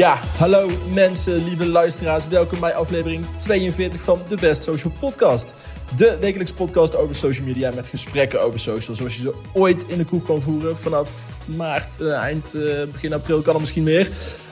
Ja, hallo mensen, lieve luisteraars. Welkom bij aflevering 42 van de Best Social Podcast. De wekelijkse podcast over social media met gesprekken over social. Zoals je ze ooit in de koek kan voeren. Vanaf maart, eh, eind, eh, begin april kan er misschien meer.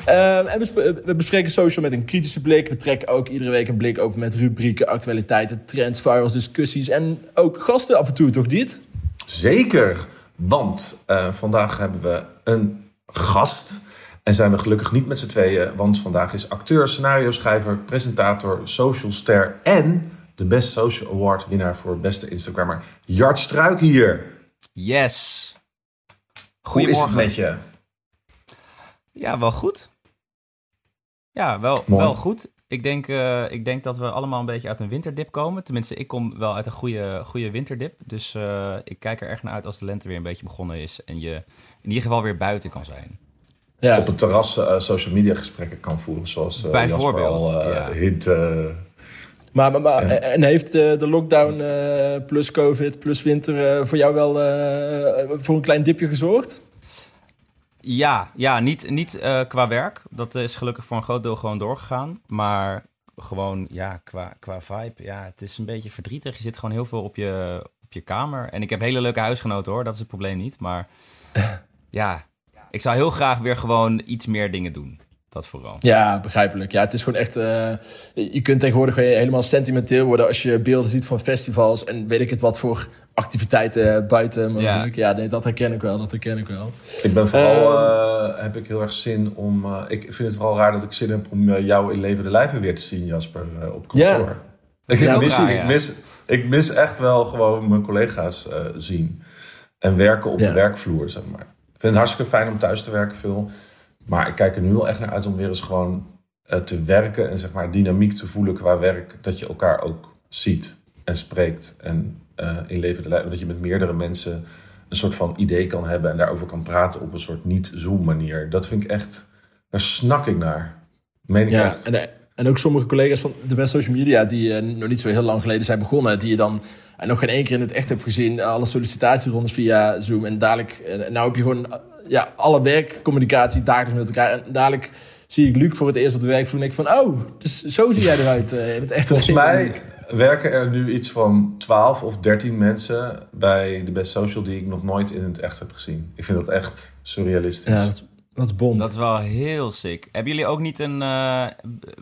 Uh, en we, sp- we bespreken social met een kritische blik. We trekken ook iedere week een blik open met rubrieken, actualiteiten, trends, virals, discussies. En ook gasten af en toe, toch dit? Zeker, want eh, vandaag hebben we een gast. En zijn we gelukkig niet met z'n tweeën, want vandaag is acteur, scenario-schrijver, presentator, socialster en de Best Social Award winnaar voor beste Instagrammer Jart Struik hier. Yes. Hoe is het Goedemorgen. met je? Ja, wel goed. Ja, wel, Mooi. wel goed. Ik denk, eh, ik denk dat we allemaal een beetje uit een winterdip komen. Tenminste, ik kom wel uit een goede, goede winterdip. Dus eh, ik kijk er erg naar uit als de lente weer een beetje begonnen is. En je in ieder geval weer buiten kan zijn. Ja, Op het terras eh, social media gesprekken kan voeren, zoals eh Jasper Bijvoorbeeld, al eh ja. hint. eh, maar, maar, maar Ja. en heeft eh, de lockdown eh, plus covid plus winter eh, voor jou wel eh, voor een klein dipje gezorgd? Ja, ja niet, niet eh, qua werk. Dat is gelukkig voor een groot deel gewoon doorgegaan. Maar gewoon, ja, qua, qua vibe. Ja, het is een beetje verdrietig. Je zit gewoon heel veel op je, op je kamer. En ik heb hele leuke huisgenoten hoor, dat is het probleem niet. Maar ja, ik zou heel graag weer gewoon iets meer dingen doen. Dat vooral. Ja, begrijpelijk. Ja, het is gewoon echt. eh, je kunt tegenwoordig gewoon helemaal sentimenteel worden als je beelden ziet van festivals en weet ik het wat voor activiteiten buiten mogelijk. Ja, nee, dat herken ik wel. Dat herken ik wel. Ik ben vooral, Ehm. eh, heb ik heel erg zin om. eh, ik vind het vooral raar dat ik zin heb om jou in levende lijven weer te zien, Jasper, op kantoor. Ja. Ik, Ja, mis, raar, ja. mis, ik mis echt wel gewoon mijn collega's eh, zien. En werken op Ja. de werkvloer, zeg maar. Ik vind het hartstikke fijn om thuis te werken veel. Maar ik kijk er nu wel echt naar uit om weer eens gewoon eh, te werken. En zeg maar dynamiek te voelen qua werk. Dat je elkaar ook ziet en spreekt. En eh, in levende lijven. Dat je met meerdere mensen een soort van idee kan hebben. En daarover kan praten op een soort niet-Zoom manier. Dat vind ik echt... Daar snak ik naar. Meen ik Ja, echt. en, eh, en ook sommige collega's van de best social media die nog niet zo heel lang geleden zijn begonnen, die je dan eh, nog geen één keer in het echt hebt gezien, alle sollicitatierondes via Zoom en dadelijk, eh, nou heb je gewoon eh, ja, alle werkcommunicatie dagelijks met elkaar en dadelijk zie ik Luc voor het eerst op de werkvloer en ik van, oh, dus zo zie jij eruit eh, in het echt. Volgens mij werken er nu iets van 12 of 13 mensen bij de Best Social die ik nog nooit in het echt heb gezien. Ik vind dat echt surrealistisch. Ja, dat is bond. Dat is wel heel sick. Hebben jullie ook niet een, eh,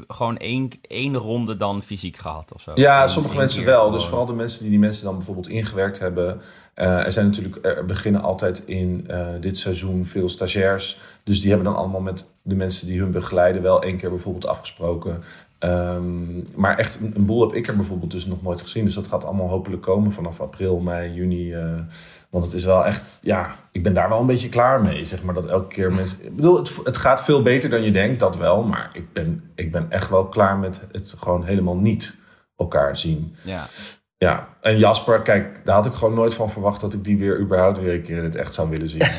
gewoon één, één ronde dan fysiek gehad of zo? Ja, sommige mensen wel. gewoon. Dus vooral de mensen die die mensen dan bijvoorbeeld ingewerkt hebben. Eh, er zijn natuurlijk, er beginnen altijd in eh, dit seizoen veel stagiairs. Dus die hebben dan allemaal met de mensen die hun begeleiden wel één keer bijvoorbeeld afgesproken. Ehm, maar echt een, een boel heb ik er bijvoorbeeld dus nog nooit gezien. Dus dat gaat allemaal hopelijk komen vanaf april, mei, juni. Want het is wel echt, ja, ik ben daar wel een beetje klaar mee. Zeg maar dat elke keer mensen. Ik bedoel, het, het gaat veel beter dan je denkt, dat wel. Maar ik ben, ik ben echt wel klaar met het gewoon helemaal niet elkaar zien. Ja. Ja, en Jasper, kijk, daar had ik gewoon nooit van verwacht dat ik die weer überhaupt weer een keer in het echt zou willen zien.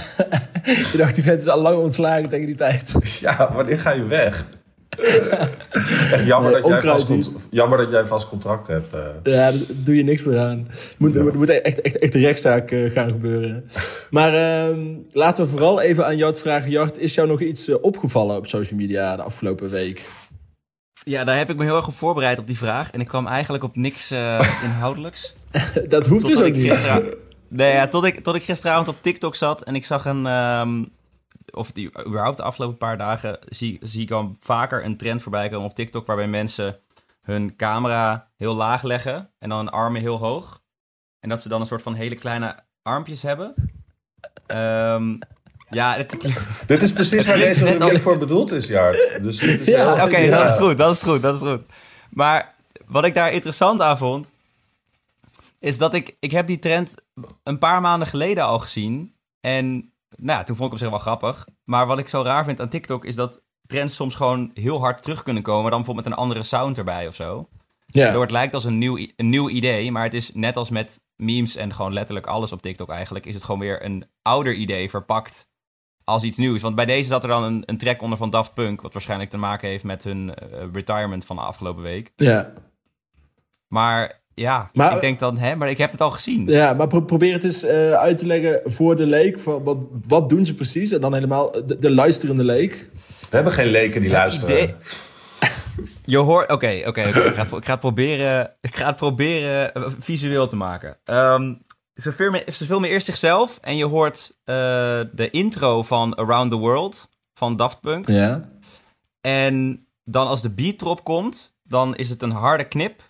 Ik dacht, die vent is al lang ontslagen tegen die tijd. ja, wanneer ga je weg? echt jammer, Nee, dat jij vast cont- jammer dat jij vast contract hebt. eh. Ja, daar doe je niks meer aan. Moet, Ja. moet, moet echt, echt, echt een rechtszaak eh, gaan gebeuren. Maar ehm, laten we vooral even aan Jart vragen. Jart, is jou nog iets eh, opgevallen op social media de afgelopen week? ja, daar heb ik me heel erg op voorbereid op die vraag. En ik kwam eigenlijk op niks eh, inhoudelijks. Dat hoeft dus ook niet. gisteravond, nee, ja, tot, ik, tot ik gisteravond op TikTok zat en ik zag een... ehm, of die, überhaupt de afgelopen paar dagen zie, zie ik al vaker een trend voorbij komen op TikTok... waarbij mensen hun camera heel laag leggen en dan hun armen heel hoog. En dat ze dan een soort van hele kleine armpjes hebben. Ehm, ja, het, Dit is precies waar deze net als- voor bedoeld is, Jart. Dus dit is Ja, heel- Oké, ja. dat is goed, dat is goed, dat is goed. Maar wat ik daar interessant aan vond, is dat ik, ik heb die trend een paar maanden geleden al gezien. En nou ja, toen vond ik op zich wel grappig. Maar wat ik zo raar vind aan TikTok, is dat trends soms gewoon heel hard terug kunnen komen. Dan bijvoorbeeld met een andere sound erbij of zo. Ja. Waardoor het lijkt als een nieuw, een nieuw idee, maar het is net als met memes en gewoon letterlijk alles op TikTok eigenlijk, is het gewoon weer een ouder idee verpakt als iets nieuws. Want bij deze zat er dan een, een track onder van Daft Punk, wat waarschijnlijk te maken heeft met hun eh, retirement van de afgelopen week. ja. Maar ja, Maar- ik denk dan, hè, maar ik heb het al gezien. Ja, maar pro- probeer het eens eh, uit te leggen voor de leek. Van wat, wat doen ze precies? En dan helemaal de, de luisterende leek. We hebben geen leken die luisteren. idee- Je hoort, oké, oké, oké. Ik, ga het- ik ga het proberen, ik ga het proberen eh, visueel te maken. Ehm ze, filmen, ze filmen eerst zichzelf en je hoort eh, de intro van Around the World van Daft Punk. Ja. En dan als de beat erop komt, dan is het een harde knip.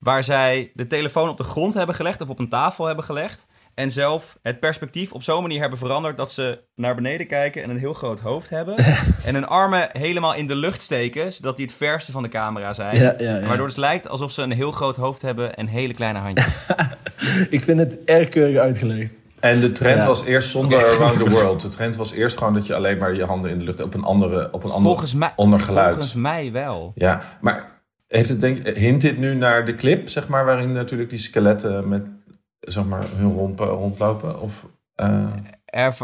Waar zij de telefoon op de grond hebben gelegd of op een tafel hebben gelegd. En zelf het perspectief op zo'n manier hebben veranderd dat ze naar beneden kijken en een heel groot hoofd hebben. en hun armen helemaal in de lucht steken, zodat die het verste van de camera zijn. Ja, ja, ja. Waardoor het lijkt alsof ze een heel groot hoofd hebben en hele kleine handjes. Ik vind het erg keurig uitgelegd. En de trend Ja. was eerst zonder Around the World. De trend was eerst gewoon dat je alleen maar je handen in de lucht op een andere, op een ander Volgens mij, ondergeluid. volgens mij wel. Ja, maar heeft het denk, hint dit nu naar de clip, zeg maar, waarin natuurlijk die skeletten met zeg maar, hun rompen rondlopen? Of, eh, Er,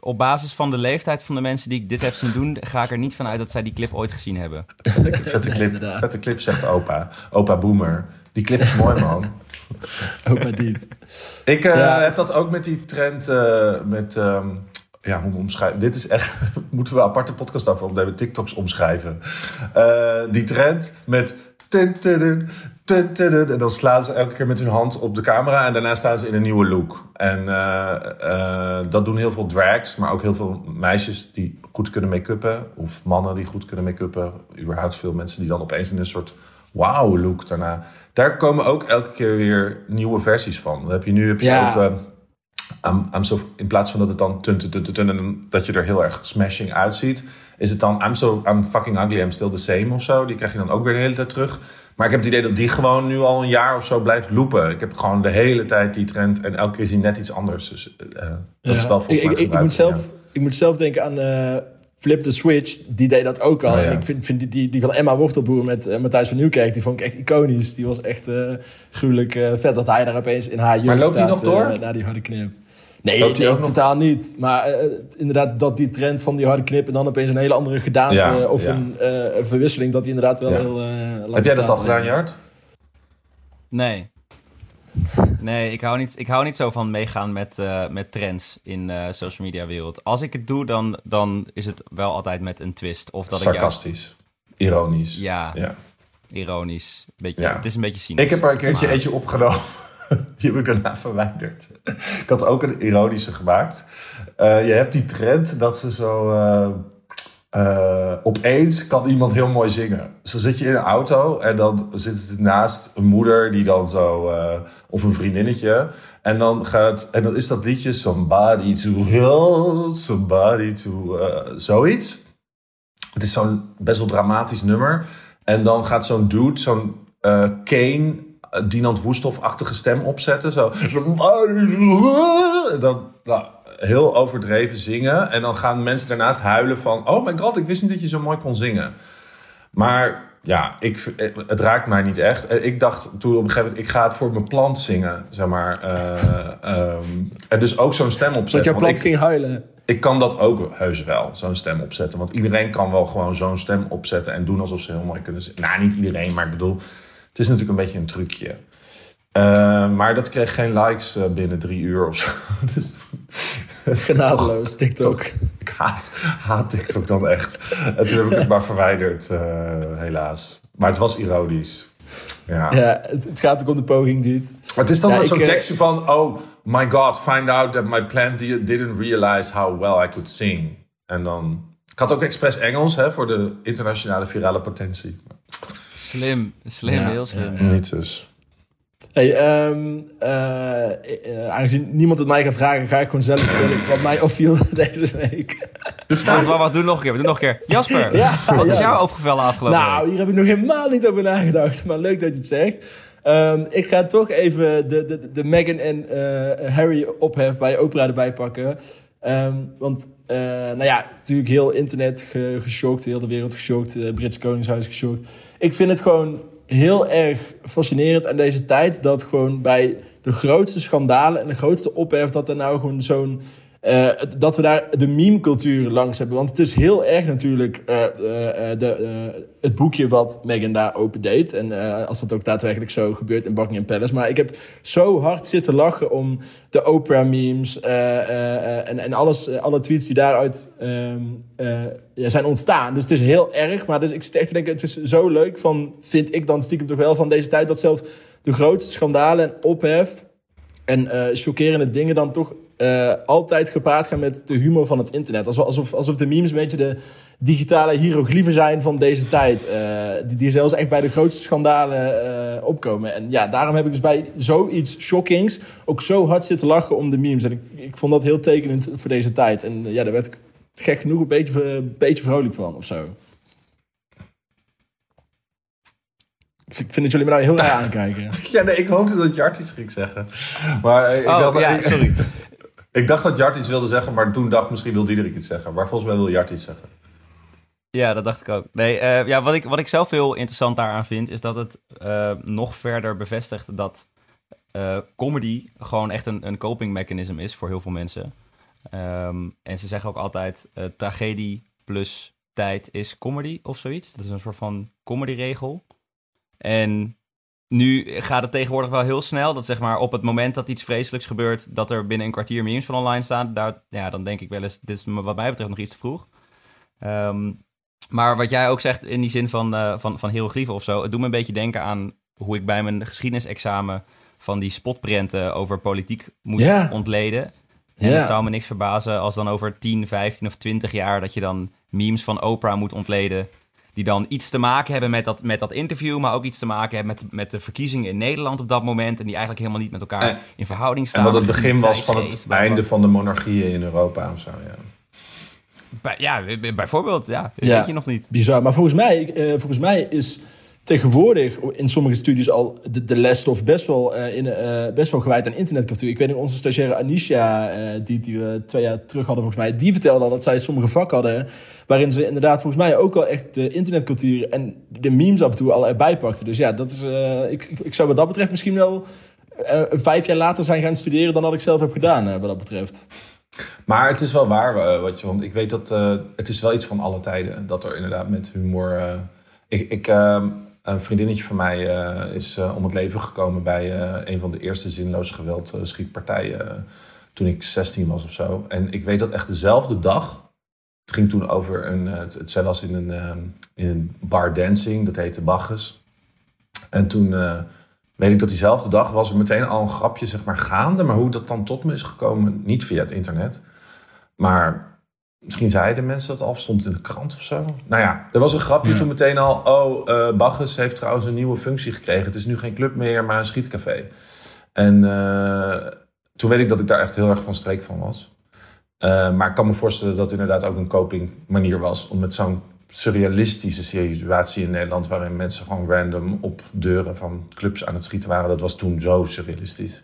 op basis van de leeftijd van de mensen die ik dit heb zien doen, ga ik er niet van uit dat zij die clip ooit gezien hebben. vette, clip, inderdaad. vette clip, zegt opa. Opa Boomer. Die clip is mooi, man. Maar niet. Ik eh, Ja. heb dat ook met die trend eh, met... ehm, ja, hoe omschrijven? Dit is echt... moeten we een aparte podcast over opnemen. TikToks omschrijven. Eh, die trend met... En dan slaan ze elke keer met hun hand op de camera. En daarna staan ze in een nieuwe look. En eh, eh, dat doen heel veel drags. Maar ook heel veel meisjes die goed kunnen make-uppen. Of mannen die goed kunnen make-uppen. Überhaupt veel mensen die dan opeens in een soort wow look daarna. Daar komen ook elke keer weer nieuwe versies van. Dan heb je nu heb je Ja. ook... eh, I'm, I'm so, in plaats van dat het dan tun, tun, tun, dat je er heel erg smashing uitziet, is het dan I'm so I'm fucking ugly, I'm still the same of zo. Die krijg je dan ook weer de hele tijd terug. Maar ik heb het idee dat die gewoon nu al een jaar of zo blijft loopen. Ik heb gewoon de hele tijd die trend en elke keer is die net iets anders. Dus eh, dat is wel volgens ik, mij ik, ik, ik, moet zelf, ja. ik moet zelf denken aan eh, Flip the Switch. Die deed dat ook al. Oh, ja. En ik vind, vind die, die, die van Emma Wortelboer met eh, Matthijs van Nieuwkerk... die vond ik echt iconisch. Die was echt eh, gruwelijk eh, vet dat hij daar opeens in haar jurk Maar loopt die nog door? eh, na die harde knip. Nee, nee totaal niet. Maar eh, inderdaad, dat die trend van die harde knip... en dan opeens een hele andere gedaante Ja, of ja. een eh, een verwisseling... dat die inderdaad wel Ja. heel eh, lang Heb jij dat al gedaan, Jart? Nee. Nee, ik hou niet, ik hou niet zo van meegaan met, eh, met trends in de social media wereld. Als ik het doe, dan, dan is het wel altijd met een twist. Of dat ik juist, Sarcastisch. Ironisch. ja, Ja. ironisch. Beetje, Ja. Het is een beetje cynisch. Ik heb er een keertje Maar- eentje opgenomen. Die heb ik daarna verwijderd. Ik had ook een ironische gemaakt. Eh, je hebt die trend dat ze zo... eh, eh, opeens kan iemand heel mooi zingen. Dan zit je in een auto en dan zit het naast een moeder die dan zo... of een vriendinnetje. En dan, gaat, en dan is dat liedje Somebody to help, somebody to... zoiets. Het is zo'n best wel dramatisch nummer. En dan gaat zo'n dude, zo'n Kane, Dinant Woesthoff-achtige stem opzetten. Zo. Dan nou, heel overdreven zingen. En dan gaan mensen daarnaast huilen van... Oh my god, ik wist niet dat je zo mooi kon zingen. Maar ja, ik, eh, het raakt mij niet echt. Eh, Ik dacht toen op een gegeven moment... Ik ga het voor mijn plant zingen, zeg maar. eh, ehm, en dus ook zo'n stem Dat opzetten. jouw want plat ik- ging huilen. ik kan dat ook heus wel, zo'n stem opzetten. Want iedereen kan wel gewoon zo'n stem opzetten en doen alsof ze heel mooi kunnen zingen. Nou, niet iedereen, maar ik bedoel, het is natuurlijk een beetje een trucje. Eh, maar dat kreeg geen likes eh, binnen drie uur of zo. Dus Genadeloos, TikTok. ik haat, haat TikTok dan echt. En toen heb ik het maar verwijderd, eh, helaas. Maar het was ironisch. Ja. Ja, het, het gaat ook om de poging, dude. Maar het is dan Ja, zo'n tekstje van... Oh my god, find out that my plant di- didn't realize how well I could sing. En dan... Ik had ook expres Engels hè, voor de internationale virale potentie. Slim, slim, Ja, heel slim. ja. Niet dus. Hey, ehm, eh, eh, aangezien niemand het mij gaat vragen, ga ik gewoon zelf vertellen wat mij opviel deze week. Wacht, wacht, wacht, doe nog een keer, doe nog een keer. Jasper, Ja, wat is ja. jou opgevallen afgelopen Nou, week? hier heb ik nog helemaal niet over nagedacht, maar leuk dat je het zegt. Ehm, ik ga toch even de, de, de Meghan en eh, Harry ophef bij Oprah erbij pakken. Ehm, want, eh, nou ja, natuurlijk heel internet ge geschokt, heel de wereld geschokt, Brits Koningshuis geschokt. Ik vind het gewoon heel erg fascinerend aan deze tijd dat gewoon bij de grootste schandalen en de grootste ophef dat er nou gewoon zo'n Uh, dat we daar de meme-cultuur langs hebben. Want het is heel erg natuurlijk uh, uh, de, het boekje wat Megan daar opendeed. En als dat ook daadwerkelijk zo gebeurt in Buckingham Palace. Maar ik heb zo hard zitten lachen om de Oprah-memes en, en alles, alle tweets die daaruit ja, zijn ontstaan. Dus het is heel erg. Maar dus ik zit echt te denken, het is zo leuk van, vind ik dan stiekem toch wel van deze tijd, dat zelfs de grootste schandalen en ophef en chockerende dingen dan toch uh, altijd gepaard gaan met de humor van het internet. Alsof, alsof de memes een beetje de digitale hieroglyphen zijn van deze tijd. Uh, die, die zelfs echt bij de grootste schandalen uh, opkomen. En ja, daarom heb ik dus bij zoiets shockings ook zo hard zitten lachen om de memes. En ik, ik vond dat heel tekenend voor deze tijd. En ja, daar werd ik gek genoeg een beetje, een beetje vrolijk van of zo. Ik vind dat jullie me nou heel raar aankijken. ja, nee, ik hoopte dat Jart iets ging zeggen. Maar ik oh, dacht, ja, sorry. Ik dacht dat Jart iets wilde zeggen, maar toen dacht misschien wil Diederik iets zeggen. Maar volgens mij wil Jart iets zeggen. Ja, dat dacht ik ook. Nee, uh, ja, wat, ik, wat ik zelf heel interessant daaraan vind, is dat het uh, nog verder bevestigt dat uh, comedy gewoon echt een, een coping mechanism is voor heel veel mensen. Um, en ze zeggen ook altijd, tragedie plus tijd is comedy of zoiets. Dat is een soort van comedy-regel. En nu gaat het tegenwoordig wel heel snel. Dat zeg maar op het moment dat iets vreselijks gebeurt, dat er binnen een kwartier memes van online staan. Daar, ja, dan denk ik wel eens, dit is wat mij betreft nog iets te vroeg. Um, maar wat jij ook zegt in die zin van, uh, van, van hieroglyphen of zo, het doet me een beetje denken aan hoe ik bij mijn geschiedenisexamen van die spotprenten over politiek moest ja. ontleden. En het zou me niks verbazen als dan over 10, 15 of 20 jaar dat je dan memes van Oprah moet ontleden die dan iets te maken hebben met dat, met dat interview, maar ook iets te maken hebben met, met de verkiezingen in Nederland op dat moment. En die eigenlijk helemaal niet met elkaar in verhouding staan. En dat het begin was van het einde van de monarchieën in Europa of zo, ja. Bij, ja, bijvoorbeeld, ja. ja. Weet je nog niet. Bizar. Maar volgens mij, uh, volgens mij is tegenwoordig in sommige studies al de, de lesstof best wel, uh, in, uh, best wel gewijd aan internetcultuur. Ik weet niet, onze stagiaire Anisha, uh, die, die we twee jaar terug hadden volgens mij, die vertelde al dat zij sommige vakken hadden waarin ze inderdaad volgens mij ook al echt de internetcultuur en de memes af en toe al erbij pakten. Dus ja, dat is, ik, ik, ik, zou wat dat betreft misschien wel vijf jaar later zijn gaan studeren dan dat ik zelf heb gedaan, wat dat betreft. Maar het is wel waar, wat je, want ik weet dat het is wel iets van alle tijden, dat er inderdaad met humor... ik, ik ehm, een vriendinnetje van mij uh, is uh, om het leven gekomen bij uh, een van de eerste zinloze geweld schietpartijen toen ik 16 was of zo. En ik weet dat echt dezelfde dag. Het ging toen over een. Het, het, zij was in een, in een bar dancing, dat heette Bacchus. En toen weet ik dat diezelfde dag was er meteen al een grapje zeg maar gaande. Maar hoe dat dan tot me is gekomen, niet via het internet. Maar Misschien zeiden mensen dat al, stond in de krant of zo. Nou ja, er was een grapje toen meteen al. Oh, uh, Bacchus heeft trouwens een nieuwe functie gekregen. Het is nu geen club meer, maar een schietcafé. En uh, toen weet ik dat ik daar echt heel erg van streek van was. Uh, maar ik kan me voorstellen dat het inderdaad ook een coping manier was... om met zo'n surrealistische situatie in Nederland... waarin mensen gewoon random op deuren van clubs aan het schieten waren... dat was toen zo surrealistisch.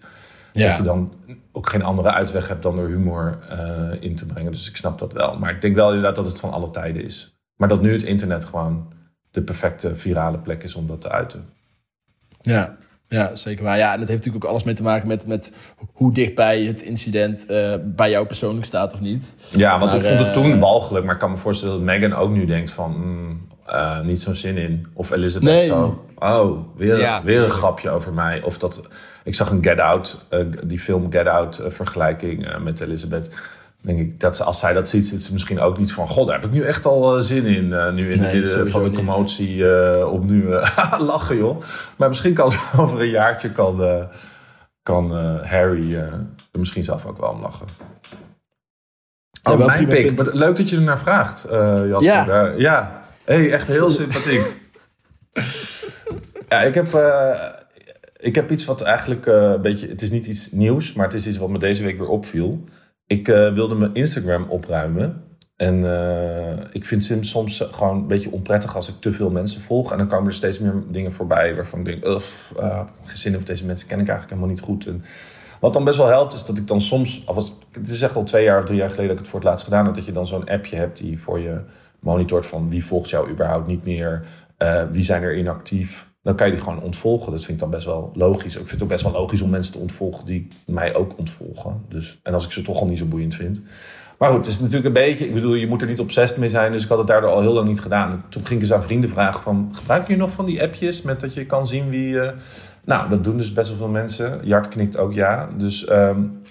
Ja. Dat je dan ook geen andere uitweg hebt dan door humor uh, in te brengen. Dus ik snap dat wel. Maar ik denk wel inderdaad dat het van alle tijden is. Maar dat nu het internet gewoon de perfecte virale plek is om dat te uiten. Ja, ja, zeker waar. Ja, en dat heeft natuurlijk ook alles mee te maken met, met hoe dichtbij het incident uh, bij jou persoonlijk staat of niet. Ja, want maar, ik vond het toen uh, walgelijk. Maar ik kan me voorstellen dat Megan ook nu denkt van... Mm, uh, niet zo'n zin in. Of Elizabeth nee. zo... Oh, weer, ja, weer een grapje over mij. Of dat... Ik zag een Get Out, die film Get Out vergelijking met Elizabeth denk ik dat ze, als zij dat ziet, zit ze misschien ook niet van: God, daar heb ik nu echt al uh, zin in. Uh, nu in nee, het midden van de commotie uh, op nu lachen, joh. Maar misschien kan ze over een jaartje kan, kan Harry er misschien zelf ook wel om lachen. Oh, ja, mijn pik. Leuk dat je er naar vraagt, Jasper. Ja. ja. Hey, echt heel sympathiek. ja, ik heb, ik heb iets wat eigenlijk een beetje... Het is niet iets nieuws, maar het is iets wat me deze week weer opviel. Ik uh, wilde mijn Instagram opruimen. En uh, ik vind Sims soms gewoon een beetje onprettig als ik te veel mensen volg. En dan komen er steeds meer dingen voorbij waarvan ik denk... Uh, uh, geen of deze mensen ken ik eigenlijk helemaal niet goed. En wat dan best wel helpt is dat ik dan soms... Het is echt al twee jaar of drie jaar geleden dat ik het voor het laatst gedaan heb... dat je dan zo'n appje hebt die voor je monitort van wie volgt jou überhaupt niet meer... wie zijn er inactief dan kan je die gewoon ontvolgen. Dat vind ik dan best wel logisch. Ik vind het ook best wel logisch om mensen te ontvolgen die mij ook ontvolgen. Dus, en als ik ze toch al niet zo boeiend vind. Maar goed, het is natuurlijk een beetje... Ik bedoel, je moet er niet obsessief mee zijn. Dus ik had het daardoor al heel lang niet gedaan. Toen ging ik eens aan vrienden vragen van... Gebruik je nog van die appjes met dat je kan zien wie... Uh... Nou, dat doen dus best wel veel mensen. Jart knikt ook ja. Dus... Um,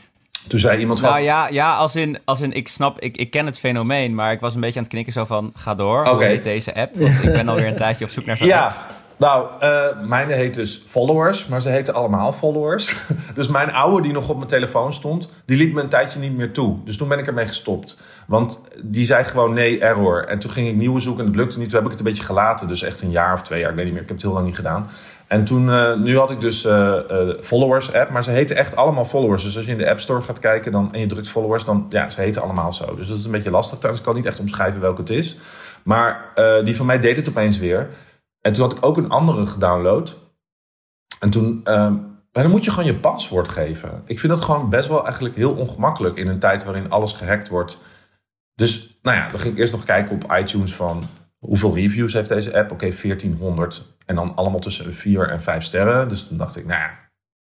toen zei iemand van... Nou ja, ja als, in, als in, ik snap, ik, ik ken het fenomeen, maar ik was een beetje aan het knikken zo van, ga door, okay. met deze app. Want ik ben alweer een tijdje op zoek naar zo'n ja. app. Nou, uh, mijne heet dus Followers, maar ze heten allemaal Followers. dus mijn oude die nog op mijn telefoon stond, die liet me een tijdje niet meer toe. Dus toen ben ik ermee gestopt. Want die zei gewoon nee, error. En toen ging ik nieuwe zoeken en het lukte niet. Toen heb ik het een beetje gelaten. Dus echt een jaar of twee jaar, ik weet niet meer. Ik heb het heel lang niet gedaan. En toen, uh, nu had ik dus uh, Followers app, maar ze heten echt allemaal Followers. Dus als je in de App Store gaat kijken dan, en je drukt Followers, dan ja, ze heten allemaal zo. Dus dat is een beetje lastig. Dus ik kan niet echt omschrijven welke het is. Maar die van mij deed het opeens weer. En toen had ik ook een andere gedownload. En toen, uh, dan moet je gewoon je paswoord geven. Ik vind dat gewoon best wel eigenlijk heel ongemakkelijk in een tijd waarin alles gehackt wordt. Dus, nou ja, dan ging ik eerst nog kijken op iTunes van hoeveel reviews heeft deze app? Oké, 1400. En dan allemaal tussen 4 en 5 sterren. Dus toen dacht ik, nou ja,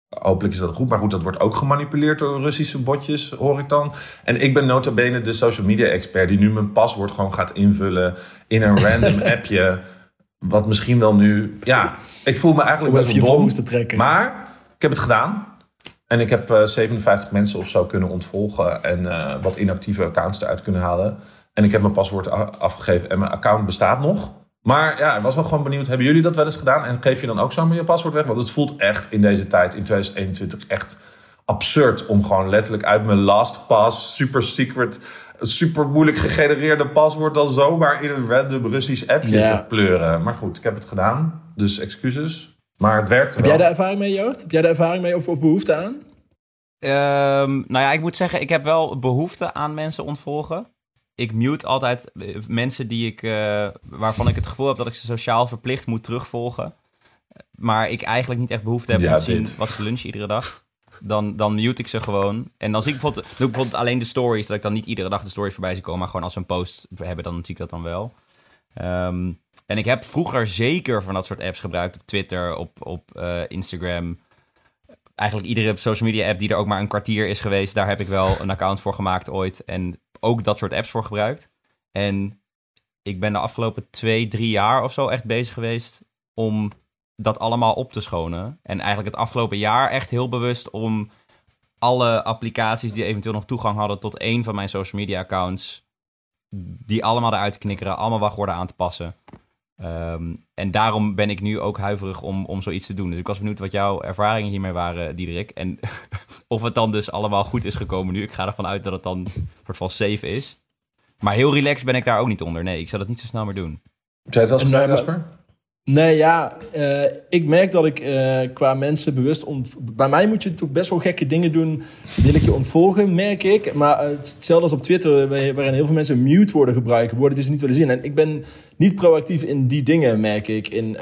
hopelijk is dat goed. Maar goed, dat wordt ook gemanipuleerd door Russische botjes, hoor ik dan. En ik ben nota bene de social media expert die nu mijn paswoord gewoon gaat invullen in een random appje. Wat misschien wel nu... Ja, ik voel me eigenlijk best wel dom. te trekken. Maar ik heb het gedaan. En ik heb uh, 57 mensen of zo kunnen ontvolgen. En uh, wat inactieve accounts eruit kunnen halen. En ik heb mijn paswoord afgegeven. En mijn account bestaat nog. Maar ja, ik was wel gewoon benieuwd. Hebben jullie dat wel eens gedaan? En geef je dan ook zo je paswoord weg? Want het voelt echt in deze tijd, in 2021, echt absurd. Om gewoon letterlijk uit mijn LastPass super secret super moeilijk gegenereerde paswoord dan zomaar in een random Russisch appje te pleuren. Maar goed, ik heb het gedaan, dus excuses. Maar het werkt Heb jij daar ervaring mee, Joost? Heb jij daar ervaring mee of, of behoefte aan? Um, nou ja, ik moet zeggen, ik heb wel behoefte aan mensen ontvolgen. Ik mute altijd eh, mensen die ik, uh, waarvan ik het gevoel heb dat ik ze sociaal verplicht moet terugvolgen. Maar ik eigenlijk niet echt behoefte heb om te zien wat ze lunchen iedere dag dan, dan mute ik ze gewoon. En dan zie ik bijvoorbeeld, alleen de stories, dat ik dan niet iedere dag de stories voorbij zie komen, maar gewoon als we een post hebben, dan zie ik dat dan wel. Um, en ik heb vroeger zeker van dat soort apps gebruikt op Twitter, op, op uh, Instagram. Eigenlijk iedere social media app die er ook maar een kwartier is geweest, daar heb ik wel een account voor gemaakt ooit. En ook dat soort apps voor gebruikt. En ik ben de afgelopen twee, drie jaar of zo echt bezig geweest om dat allemaal op te schonen. En eigenlijk het afgelopen jaar echt heel bewust om alle applicaties die eventueel nog toegang hadden tot één van mijn social media accounts, die allemaal eruit te knikkeren, allemaal wachtwoorden aan te passen. Um, en daarom ben ik nu ook huiverig om, om zoiets te doen. Dus ik was benieuwd wat jouw ervaringen hiermee waren, Diederik. En of het dan dus allemaal goed is gekomen nu. Ik ga ervan uit dat het dan een soort van safe is. Maar heel relaxed ben ik daar ook niet onder. Nee, ik zal het niet zo snel meer doen. Zij het wel eens Jasper? Nee, ja, uh, ik merk dat ik uh, qua mensen bewust... Bij mij moet je toch best wel gekke dingen doen. Wil ik je ontvolgen, merk ik. Maar uh, hetzelfde als op Twitter, waarin heel veel mensen mute worden gebruiken... worden het dus niet willen zien. En ik ben niet proactief in die dingen, merk ik, in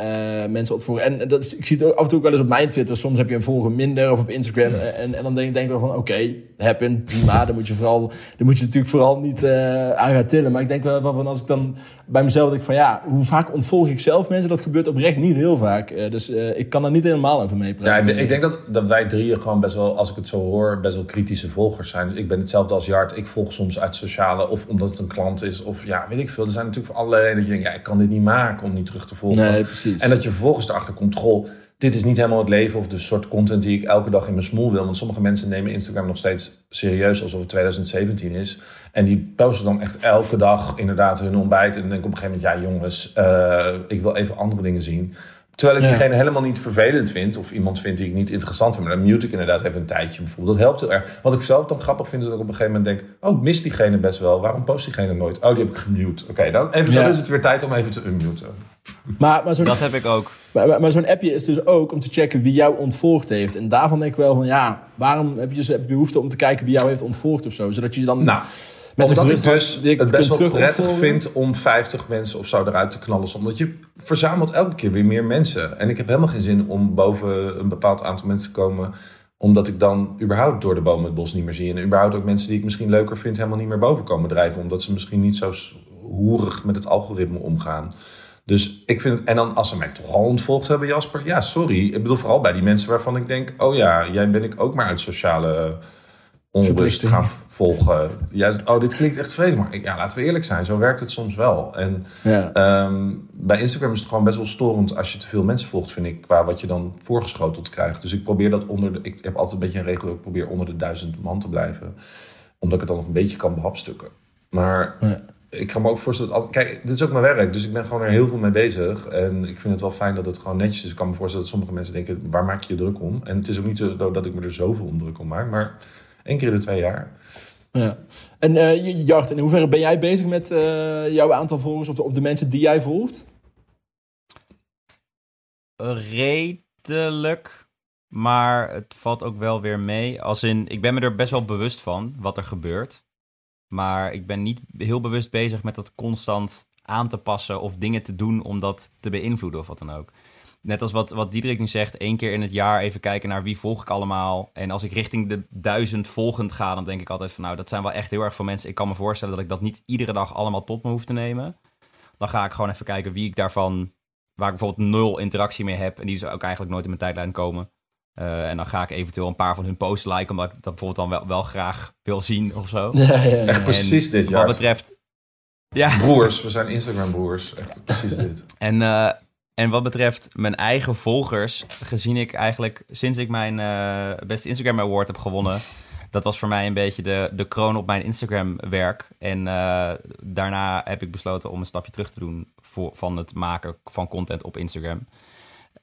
mensen ontvolgen. En dat is, ik zie het ook af en toe ook wel eens op mijn Twitter. Soms heb je een volger minder of op Instagram. En, en dan denk, denk ik wel van, oké, okay, happen, prima. Dan moet je, vooral, dan moet je natuurlijk vooral niet aan gaan tillen. Maar ik denk wel van, als ik dan bij mezelf denk van ja, hoe vaak ontvolg ik zelf mensen? Dat gebeurt oprecht niet heel vaak. Uh, dus ik kan er niet helemaal over mee praten. Ja, ik denk dat, dat wij drieën gewoon best wel, als ik het zo hoor, best wel kritische volgers zijn. Dus ik ben hetzelfde als Jart. Ik volg soms uit sociale of omdat het een klant is. Of ja, weet ik veel. Er zijn natuurlijk allerlei dat je denkt, ja, ik kan dit niet maken om niet terug te volgen. Nee, precies. En dat je vervolgens erachter komt, goh, dit is niet helemaal het leven of de soort content die ik elke dag in mijn smoel wil. Want sommige mensen nemen Instagram nog steeds serieus alsof het 2017 is. En die posten dan echt elke dag inderdaad hun ontbijt. En dan denk ik op een gegeven moment, ja jongens, uh, ik wil even andere dingen zien. Terwijl ik ja. diegene helemaal niet vervelend vind. Of iemand vind die ik niet interessant vind. Maar dan mute ik inderdaad even een tijdje bijvoorbeeld. Dat helpt heel erg. Wat ik zelf dan grappig vind is dat ik op een gegeven moment denk... Oh, ik mis diegene best wel. Waarom post diegene nooit? Oh, die heb ik gemute. Oké, okay, dan, even, ja. dan is het weer tijd om even te unmuten. Maar, maar dat heb ik ook. Maar, maar, maar zo'n appje is dus ook om te checken wie jou ontvolgd heeft. En daarvan denk ik wel van ja, waarom heb je dus behoefte om te kijken wie jou heeft ontvolgd of zo? Zodat je dan... Nou. Met Omdat ik dus het best wel prettig vind om 50 mensen of zo eruit te knallen. Omdat je verzamelt elke keer weer meer mensen. En ik heb helemaal geen zin om boven een bepaald aantal mensen te komen. Omdat ik dan überhaupt door de bomen het bos niet meer zie. En überhaupt ook mensen die ik misschien leuker vind helemaal niet meer boven komen drijven. Omdat ze misschien niet zo hoerig met het algoritme omgaan. Dus ik vind, en dan als ze mij toch al ontvolgd hebben, Jasper, ja, sorry. Ik bedoel vooral bij die mensen waarvan ik denk, oh ja, jij ben ik ook maar uit sociale onrust gaan volgen. Ja, oh, dit klinkt echt vreemd, maar ja, laten we eerlijk zijn, zo werkt het soms wel. En Ja. Ehm, bij Instagram is het gewoon best wel storend als je te veel mensen volgt, vind ik, qua wat je dan voorgeschoteld krijgt. Dus ik probeer dat onder de. Ik heb altijd een beetje een regel, ik probeer onder de duizend man te blijven. Omdat ik het dan nog een beetje kan behapstukken. Maar Ja. ik kan me ook voorstellen. dat Kijk, dit is ook mijn werk, dus ik ben gewoon er heel veel mee bezig. En ik vind het wel fijn dat het gewoon netjes is. Ik kan me voorstellen dat sommige mensen denken: waar maak je je druk om? En het is ook niet zo dat ik me er zoveel om druk om maak, maar één keer in de twee jaar. Ja. En eh Jart, in hoeverre ben jij bezig met eh, jouw aantal volgers of de, of de mensen die jij volgt? Redelijk. Maar het valt ook wel weer mee. Als in, ik ben me er best wel bewust van wat er gebeurt. Maar ik ben niet heel bewust bezig met dat constant aan te passen of dingen te doen om dat te beïnvloeden of wat dan ook. Net als wat, wat Diederik nu zegt, één keer in het jaar even kijken naar wie volg ik allemaal. En als ik richting de duizend volgend ga, dan denk ik altijd van nou, dat zijn wel echt heel erg veel mensen. Ik kan me voorstellen dat ik dat niet iedere dag allemaal tot me hoef te nemen. Dan ga ik gewoon even kijken wie ik daarvan, waar ik bijvoorbeeld nul interactie mee heb. En die dus ook eigenlijk nooit in mijn tijdlijn komen. Eh, en dan ga ik eventueel een paar van hun posts liken, omdat ik dat bijvoorbeeld dan wel, wel graag wil zien of zo. Ja, ja, ja. Echt precies dit Wat jaar. betreft... Ja, Broers, we zijn Instagram broers. Echt precies dit. En, eh, en wat betreft mijn eigen volgers, gezien ik eigenlijk sinds ik mijn eh beste Instagram Award heb gewonnen, dat was voor mij een beetje de, de kroon op mijn Instagram werk. En eh, daarna heb ik besloten om een stapje terug te doen voor, van het maken van content op Instagram.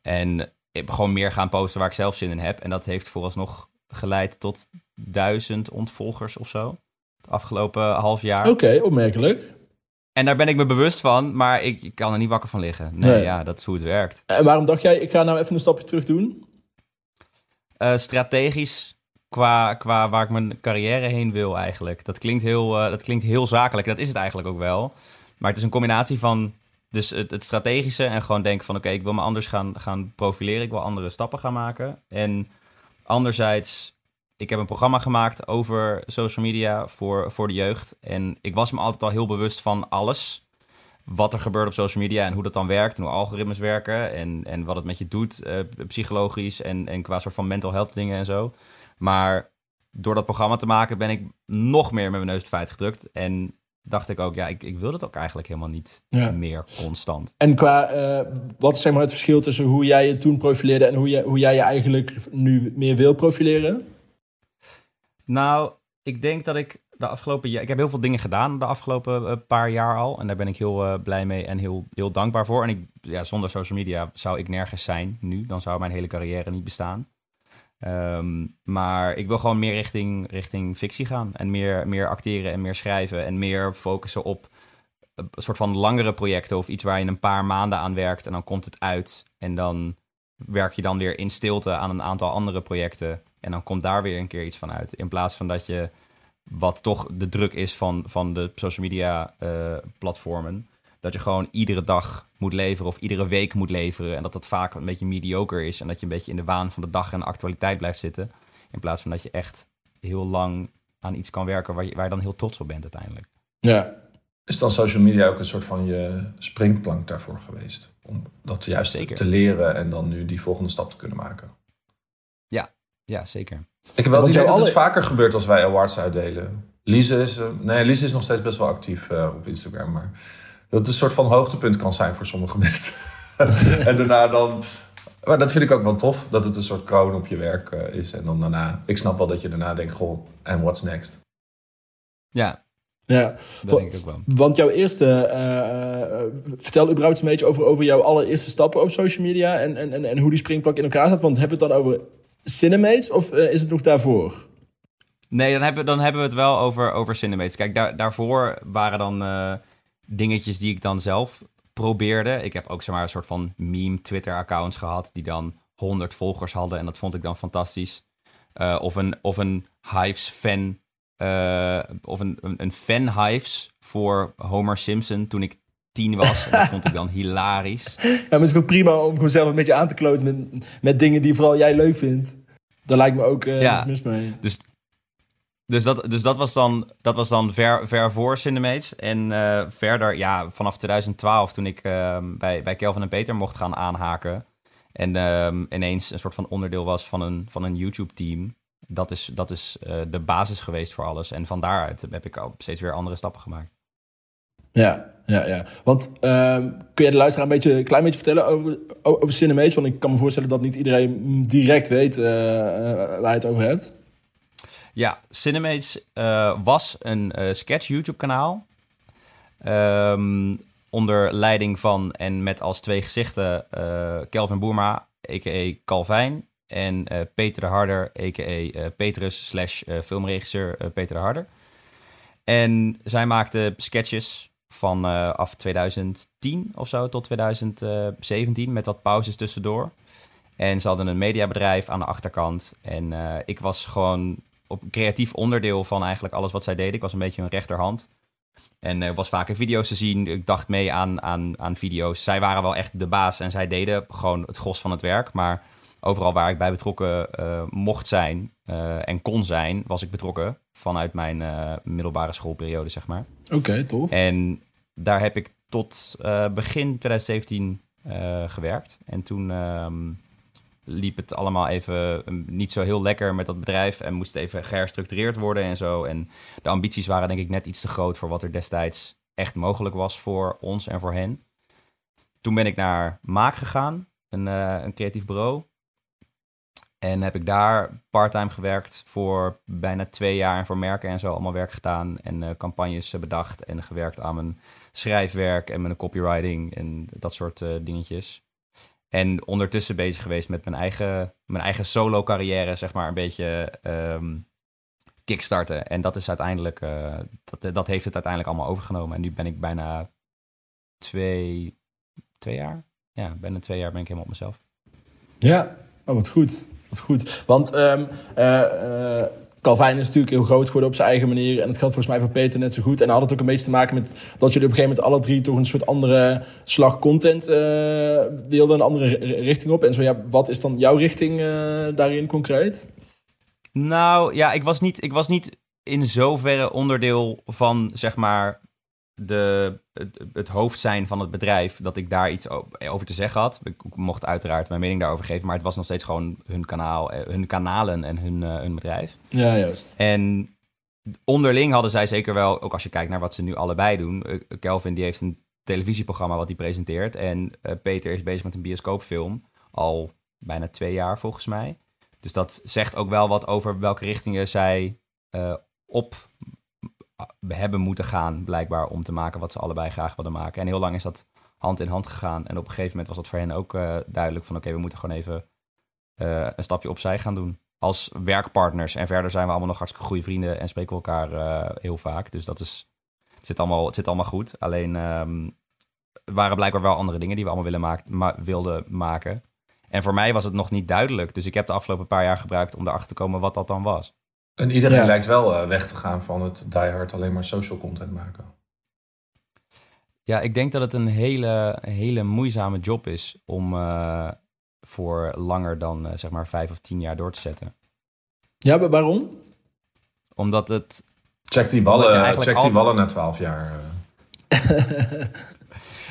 En ik gewoon meer gaan posten waar ik zelf zin in heb. En dat heeft vooralsnog geleid tot duizend ontvolgers of zo. Het afgelopen half jaar. Oké, opmerkelijk. En daar ben ik me bewust van, maar ik, ik kan er niet wakker van liggen. Nee, Nee. ja, dat is hoe het werkt. En waarom dacht jij, ik ga nou even een stapje terug doen? Eh, strategisch qua, qua waar ik mijn carrière heen wil eigenlijk. Dat klinkt, heel, eh, dat klinkt heel zakelijk. Dat is het eigenlijk ook wel. Maar het is een combinatie van dus het, het strategische en gewoon denken van... oké, ik wil me anders gaan, gaan profileren. Ik wil andere stappen gaan maken. En anderzijds, ik heb een programma gemaakt over social media voor, voor de jeugd. En ik was me altijd al heel bewust van alles wat er gebeurt op social media en hoe dat dan werkt en hoe algoritmes werken en, en wat het met je doet, eh, psychologisch en, en qua soort van mental health dingen en zo. Maar door dat programma te maken ben ik nog meer met mijn neus op het feit gedrukt en dacht ik ook, ja, ik, ik wil dat ook eigenlijk helemaal niet Ja. meer constant. En qua, eh, wat is zeg maar het verschil tussen hoe jij je toen profileerde en hoe, jij hoe jij je eigenlijk nu meer wil profileren? Nou, ik denk dat ik de afgelopen jaar... Ik heb heel veel dingen gedaan de afgelopen eh, paar jaar al. En daar ben ik heel eh, blij mee en heel, heel dankbaar voor. En ik, ja, zonder social media zou ik nergens zijn nu. Dan zou mijn hele carrière niet bestaan. Ehm, maar ik wil gewoon meer richting, richting fictie gaan. En meer, meer acteren en meer schrijven. En meer focussen op een soort van langere projecten. Of iets waar je een paar maanden aan werkt. En dan komt het uit. En dan werk je dan weer in stilte aan een aantal andere projecten. En dan komt daar weer een keer iets van uit. In plaats van dat je, wat toch de druk is van, van de social media eh, platformen, dat je gewoon iedere dag moet leveren of iedere week moet leveren. En dat dat vaak een beetje mediocre is. En dat je een beetje in de waan van de dag en de actualiteit blijft zitten. In plaats van dat je echt heel lang aan iets kan werken waar je, waar je dan heel trots op bent uiteindelijk. Ja. Is dan social media ook een soort van je springplank daarvoor geweest? Om dat juist Zeker. te leren en dan nu die volgende stap te kunnen maken? Ja, zeker. Ik heb wel Want het idee dat het vaker gebeurt als wij awards uitdelen. Lise is, eh, nee, Lise is nog steeds best wel actief eh, op Instagram. Maar dat het een soort van hoogtepunt kan zijn voor sommige mensen. en daarna dan... Maar dat vind ik ook wel tof. Dat het een soort kroon op je werk eh, is. En dan daarna... Ik snap wel dat je daarna denkt... Goh, en what's next? Ja, ja. dat denk ik ook wel. Want jouw eerste, vertel überhaupt eens een beetje over, over jouw allereerste stappen op social media en, en, en, en hoe die springplank in elkaar zat. Want hebben we het dan over Cinemates of eh, is het nog daarvoor? Nee, dan hebben, dan hebben we het wel over, over Cinemates. Kijk, daar, daarvoor waren dan eh, dingetjes die ik dan zelf probeerde. Ik heb ook zeg maar, een soort van meme Twitter-accounts gehad... die dan 100 volgers hadden en dat vond ik dan fantastisch. Eh, of een, of een Hives-fan... of een, een, een fan-Hives voor Homer Simpson toen ik tien was. En dat vond ik dan hilarisch. Ja, maar het is ook prima om gewoon zelf een beetje aan te kloten met, met dingen die vooral jij leuk vindt. Daar lijkt me ook eh Ja. mis mee. Dus Dus dat, dus dat was dan, dat was dan ver, ver voor Cinemates. En uh, verder, ja, vanaf 2012, toen ik uh, bij, bij Kelvin en Peter mocht gaan aanhaken. En uh, ineens een soort van onderdeel was van een, van een YouTube-team. Dat is, dat is uh, de basis geweest voor alles. En van daaruit heb ik al steeds weer andere stappen gemaakt. Ja, ja, ja. Want ehm, kun je de luisteraar een, beetje, klein beetje vertellen over, over? Want ik kan me voorstellen dat niet iedereen direct weet uh, waar je het over hebt. Ja, Cinemates uh, was een sketch YouTube-kanaal. Um, onder leiding van en met als twee gezichten Kelvin Boerma, a.k.a. Calvijn. En Peter de Harder, a.k.a. Petrus slash filmregisseur Peter de Harder. En zij maakte sketches van af 2010 of zo tot 2017 met wat pauzes tussendoor. En ze hadden een mediabedrijf aan de achterkant. En ik was gewoon op creatief onderdeel van eigenlijk alles wat zij deden. Ik was een beetje hun rechterhand. En er was vaker video's te zien. Ik dacht mee aan, aan, aan video's. Zij waren wel echt de baas en zij deden gewoon het gros van het werk. Maar overal waar ik bij betrokken uh, mocht zijn en kon zijn, was ik betrokken. Vanuit mijn middelbare schoolperiode, zeg maar. Oké, okay, tof. En daar heb ik tot begin 2017 gewerkt. En toen ehm, liep het allemaal even niet zo heel lekker met dat bedrijf en moest even geherstructureerd worden en zo. En de ambities waren denk ik net iets te groot voor wat er destijds echt mogelijk was voor ons en voor hen. Toen ben ik naar Maak gegaan, een, uh, een creatief bureau. En heb ik daar parttime gewerkt voor bijna twee jaar en voor merken en zo allemaal werk gedaan. En campagnes bedacht en gewerkt aan mijn schrijfwerk en mijn copywriting en dat soort uh, dingetjes. En ondertussen bezig geweest met mijn eigen, mijn eigen solo carrière, zeg maar, een beetje um, kickstarten. En dat is uiteindelijk, uh, dat, dat heeft het uiteindelijk allemaal overgenomen. En nu ben ik bijna twee, twee jaar. Ja, bijna twee jaar ben ik helemaal op mezelf. Ja, oh, wat goed. Wat goed. Want um, Calvin is natuurlijk heel groot geworden op zijn eigen manier. En het geldt volgens mij voor Peter net zo goed. En had het ook een beetje te maken met dat jullie op een gegeven moment alle drie toch een soort andere slag content uh, wilden. Een andere richting op. En zo ja, wat is dan jouw richting uh, daarin concreet? Nou ja, ik was niet, ik was niet in zoverre onderdeel van zeg maar de, het, het, hoofd zijn van het bedrijf, dat ik daar iets over te zeggen had. Ik mocht uiteraard mijn mening daarover geven, maar het was nog steeds gewoon hun kanaal, eh, hun kanalen en hun, uh, hun bedrijf. Ja, juist. En onderling hadden zij zeker wel, ook als je kijkt naar wat ze nu allebei doen. Kelvin die heeft een televisieprogramma wat hij presenteert en uh, Peter is bezig met een bioscoopfilm al bijna twee jaar volgens mij. Dus dat zegt ook wel wat over welke richtingen zij op hebben moeten gaan, blijkbaar, om te maken wat ze allebei graag wilden maken. En heel lang is dat hand in hand gegaan. En op een gegeven moment was dat voor hen ook uh, duidelijk van oké, we moeten gewoon even uh, een stapje opzij gaan doen. Als werkpartners. En verder zijn we allemaal nog hartstikke goede vrienden en spreken we elkaar uh, heel vaak. Dus dat is, het, zit allemaal, het zit allemaal goed. Alleen um, waren blijkbaar wel andere dingen die we allemaal willen wilden maken. En voor mij was het nog niet duidelijk. Dus ik heb de afgelopen paar jaar gebruikt om erachter te komen wat dat dan was. En iedereen ja. lijkt wel uh, weg te gaan van het die hard alleen maar social content maken. Ja, ik denk dat het een hele, hele moeizame job is om uh, voor langer dan uh, zeg maar vijf of tien jaar door te zetten. Ja, maar waarom? Omdat het. Check die ballen, check die altijd... ballen na twaalf jaar.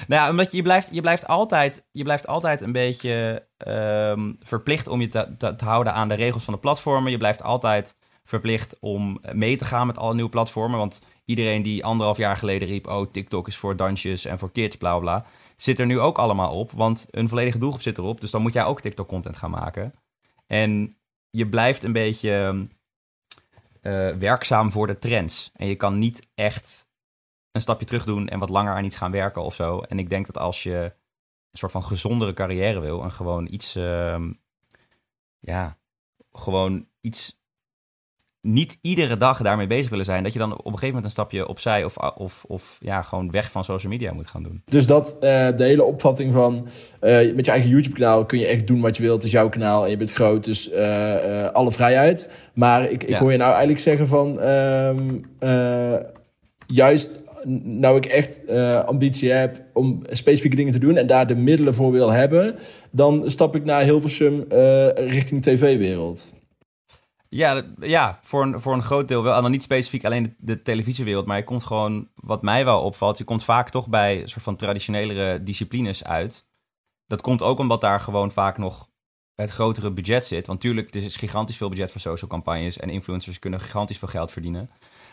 nou ja, omdat je, je, blijft, je, blijft altijd, je blijft altijd een beetje um, verplicht om je te, te, te houden aan de regels van de platformen. Je blijft altijd verplicht om mee te gaan met alle nieuwe platformen. Want iedereen die anderhalf jaar geleden riep: Oh, TikTok is voor dansjes en voor kids, bla bla. Zit er nu ook allemaal op, want een volledige doelgroep zit erop. Dus dan moet jij ook TikTok-content gaan maken. En je blijft een beetje uh, werkzaam voor de trends. En je kan niet echt een stapje terug doen en wat langer aan iets gaan werken of zo. En ik denk dat als je een soort van gezondere carrière wil en gewoon iets, uh, ja, gewoon iets niet iedere dag daarmee bezig willen zijn, dat je dan op een gegeven moment een stapje opzij of, of, of ja, gewoon weg van social media moet gaan doen. Dus dat uh, de hele opvatting van uh, met je eigen YouTube-kanaal kun je echt doen wat je wilt. Het is jouw kanaal en je bent groot, dus uh, alle vrijheid. Maar ik, ik ja. hoor je nou eigenlijk zeggen van ehm, juist nou ik echt ambitie heb om specifieke dingen te doen en daar de middelen voor wil hebben, dan stap ik naar Hilversum richting tv-wereld. Ja, ja voor, een, voor een groot deel wel. En dan niet specifiek alleen de, televisiewereld, maar je komt gewoon, wat mij wel opvalt, je komt vaak toch bij soort van traditionelere disciplines uit. Dat komt ook omdat daar gewoon vaak nog het grotere budget zit. Want natuurlijk, er is gigantisch veel budget voor social campagnes en influencers kunnen gigantisch veel geld verdienen.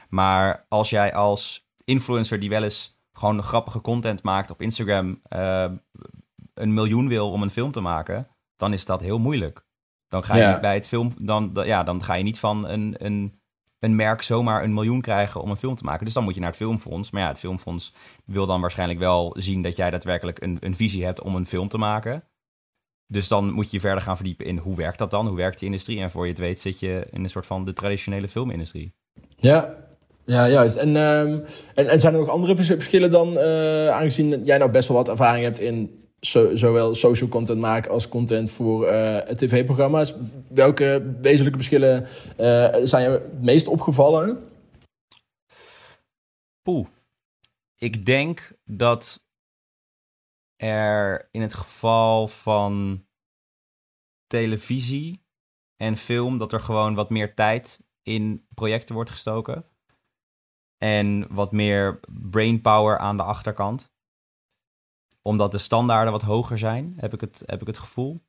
Maar als jij als influencer die wel eens gewoon grappige content maakt op Instagram uh, een miljoen wil om een film te maken, dan is dat heel moeilijk. Dan ga je niet bij het film, dan, ja, dan ga je niet van een, een, een merk zomaar een miljoen krijgen om een film te maken. Dus dan moet je naar het filmfonds. Maar ja, het filmfonds wil dan waarschijnlijk wel zien dat jij daadwerkelijk een, een visie hebt om een film te maken. Dus dan moet je verder gaan verdiepen in hoe werkt dat dan? Hoe werkt die industrie? En voor je het weet zit je in een soort van de traditionele filmindustrie. Ja, ja, juist. En, ehm, en, en, zijn er nog andere verschillen dan, uh, aangezien jij nou best wel wat ervaring hebt in zowel social content maken als content voor uh, tv-programma's. Welke wezenlijke verschillen uh, zijn je het meest opgevallen? Poeh. Ik denk dat er in het geval van televisie en film, dat er gewoon wat meer tijd in projecten wordt gestoken. En wat meer brainpower aan de achterkant omdat de standaarden wat hoger zijn, heb ik het, heb ik het gevoel.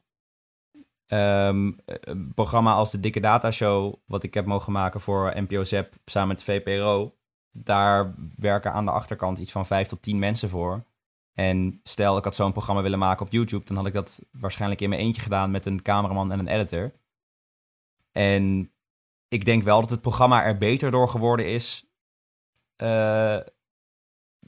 Um, een programma als de Dikke Data Show, wat ik heb mogen maken voor NPO ZEP samen met de VPRO, daar werken aan de achterkant iets van vijf tot tien mensen voor. En stel, ik had zo'n programma willen maken op YouTube, dan had ik dat waarschijnlijk in mijn eentje gedaan met een cameraman en een editor. En ik denk wel dat het programma er beter door geworden is. Uh,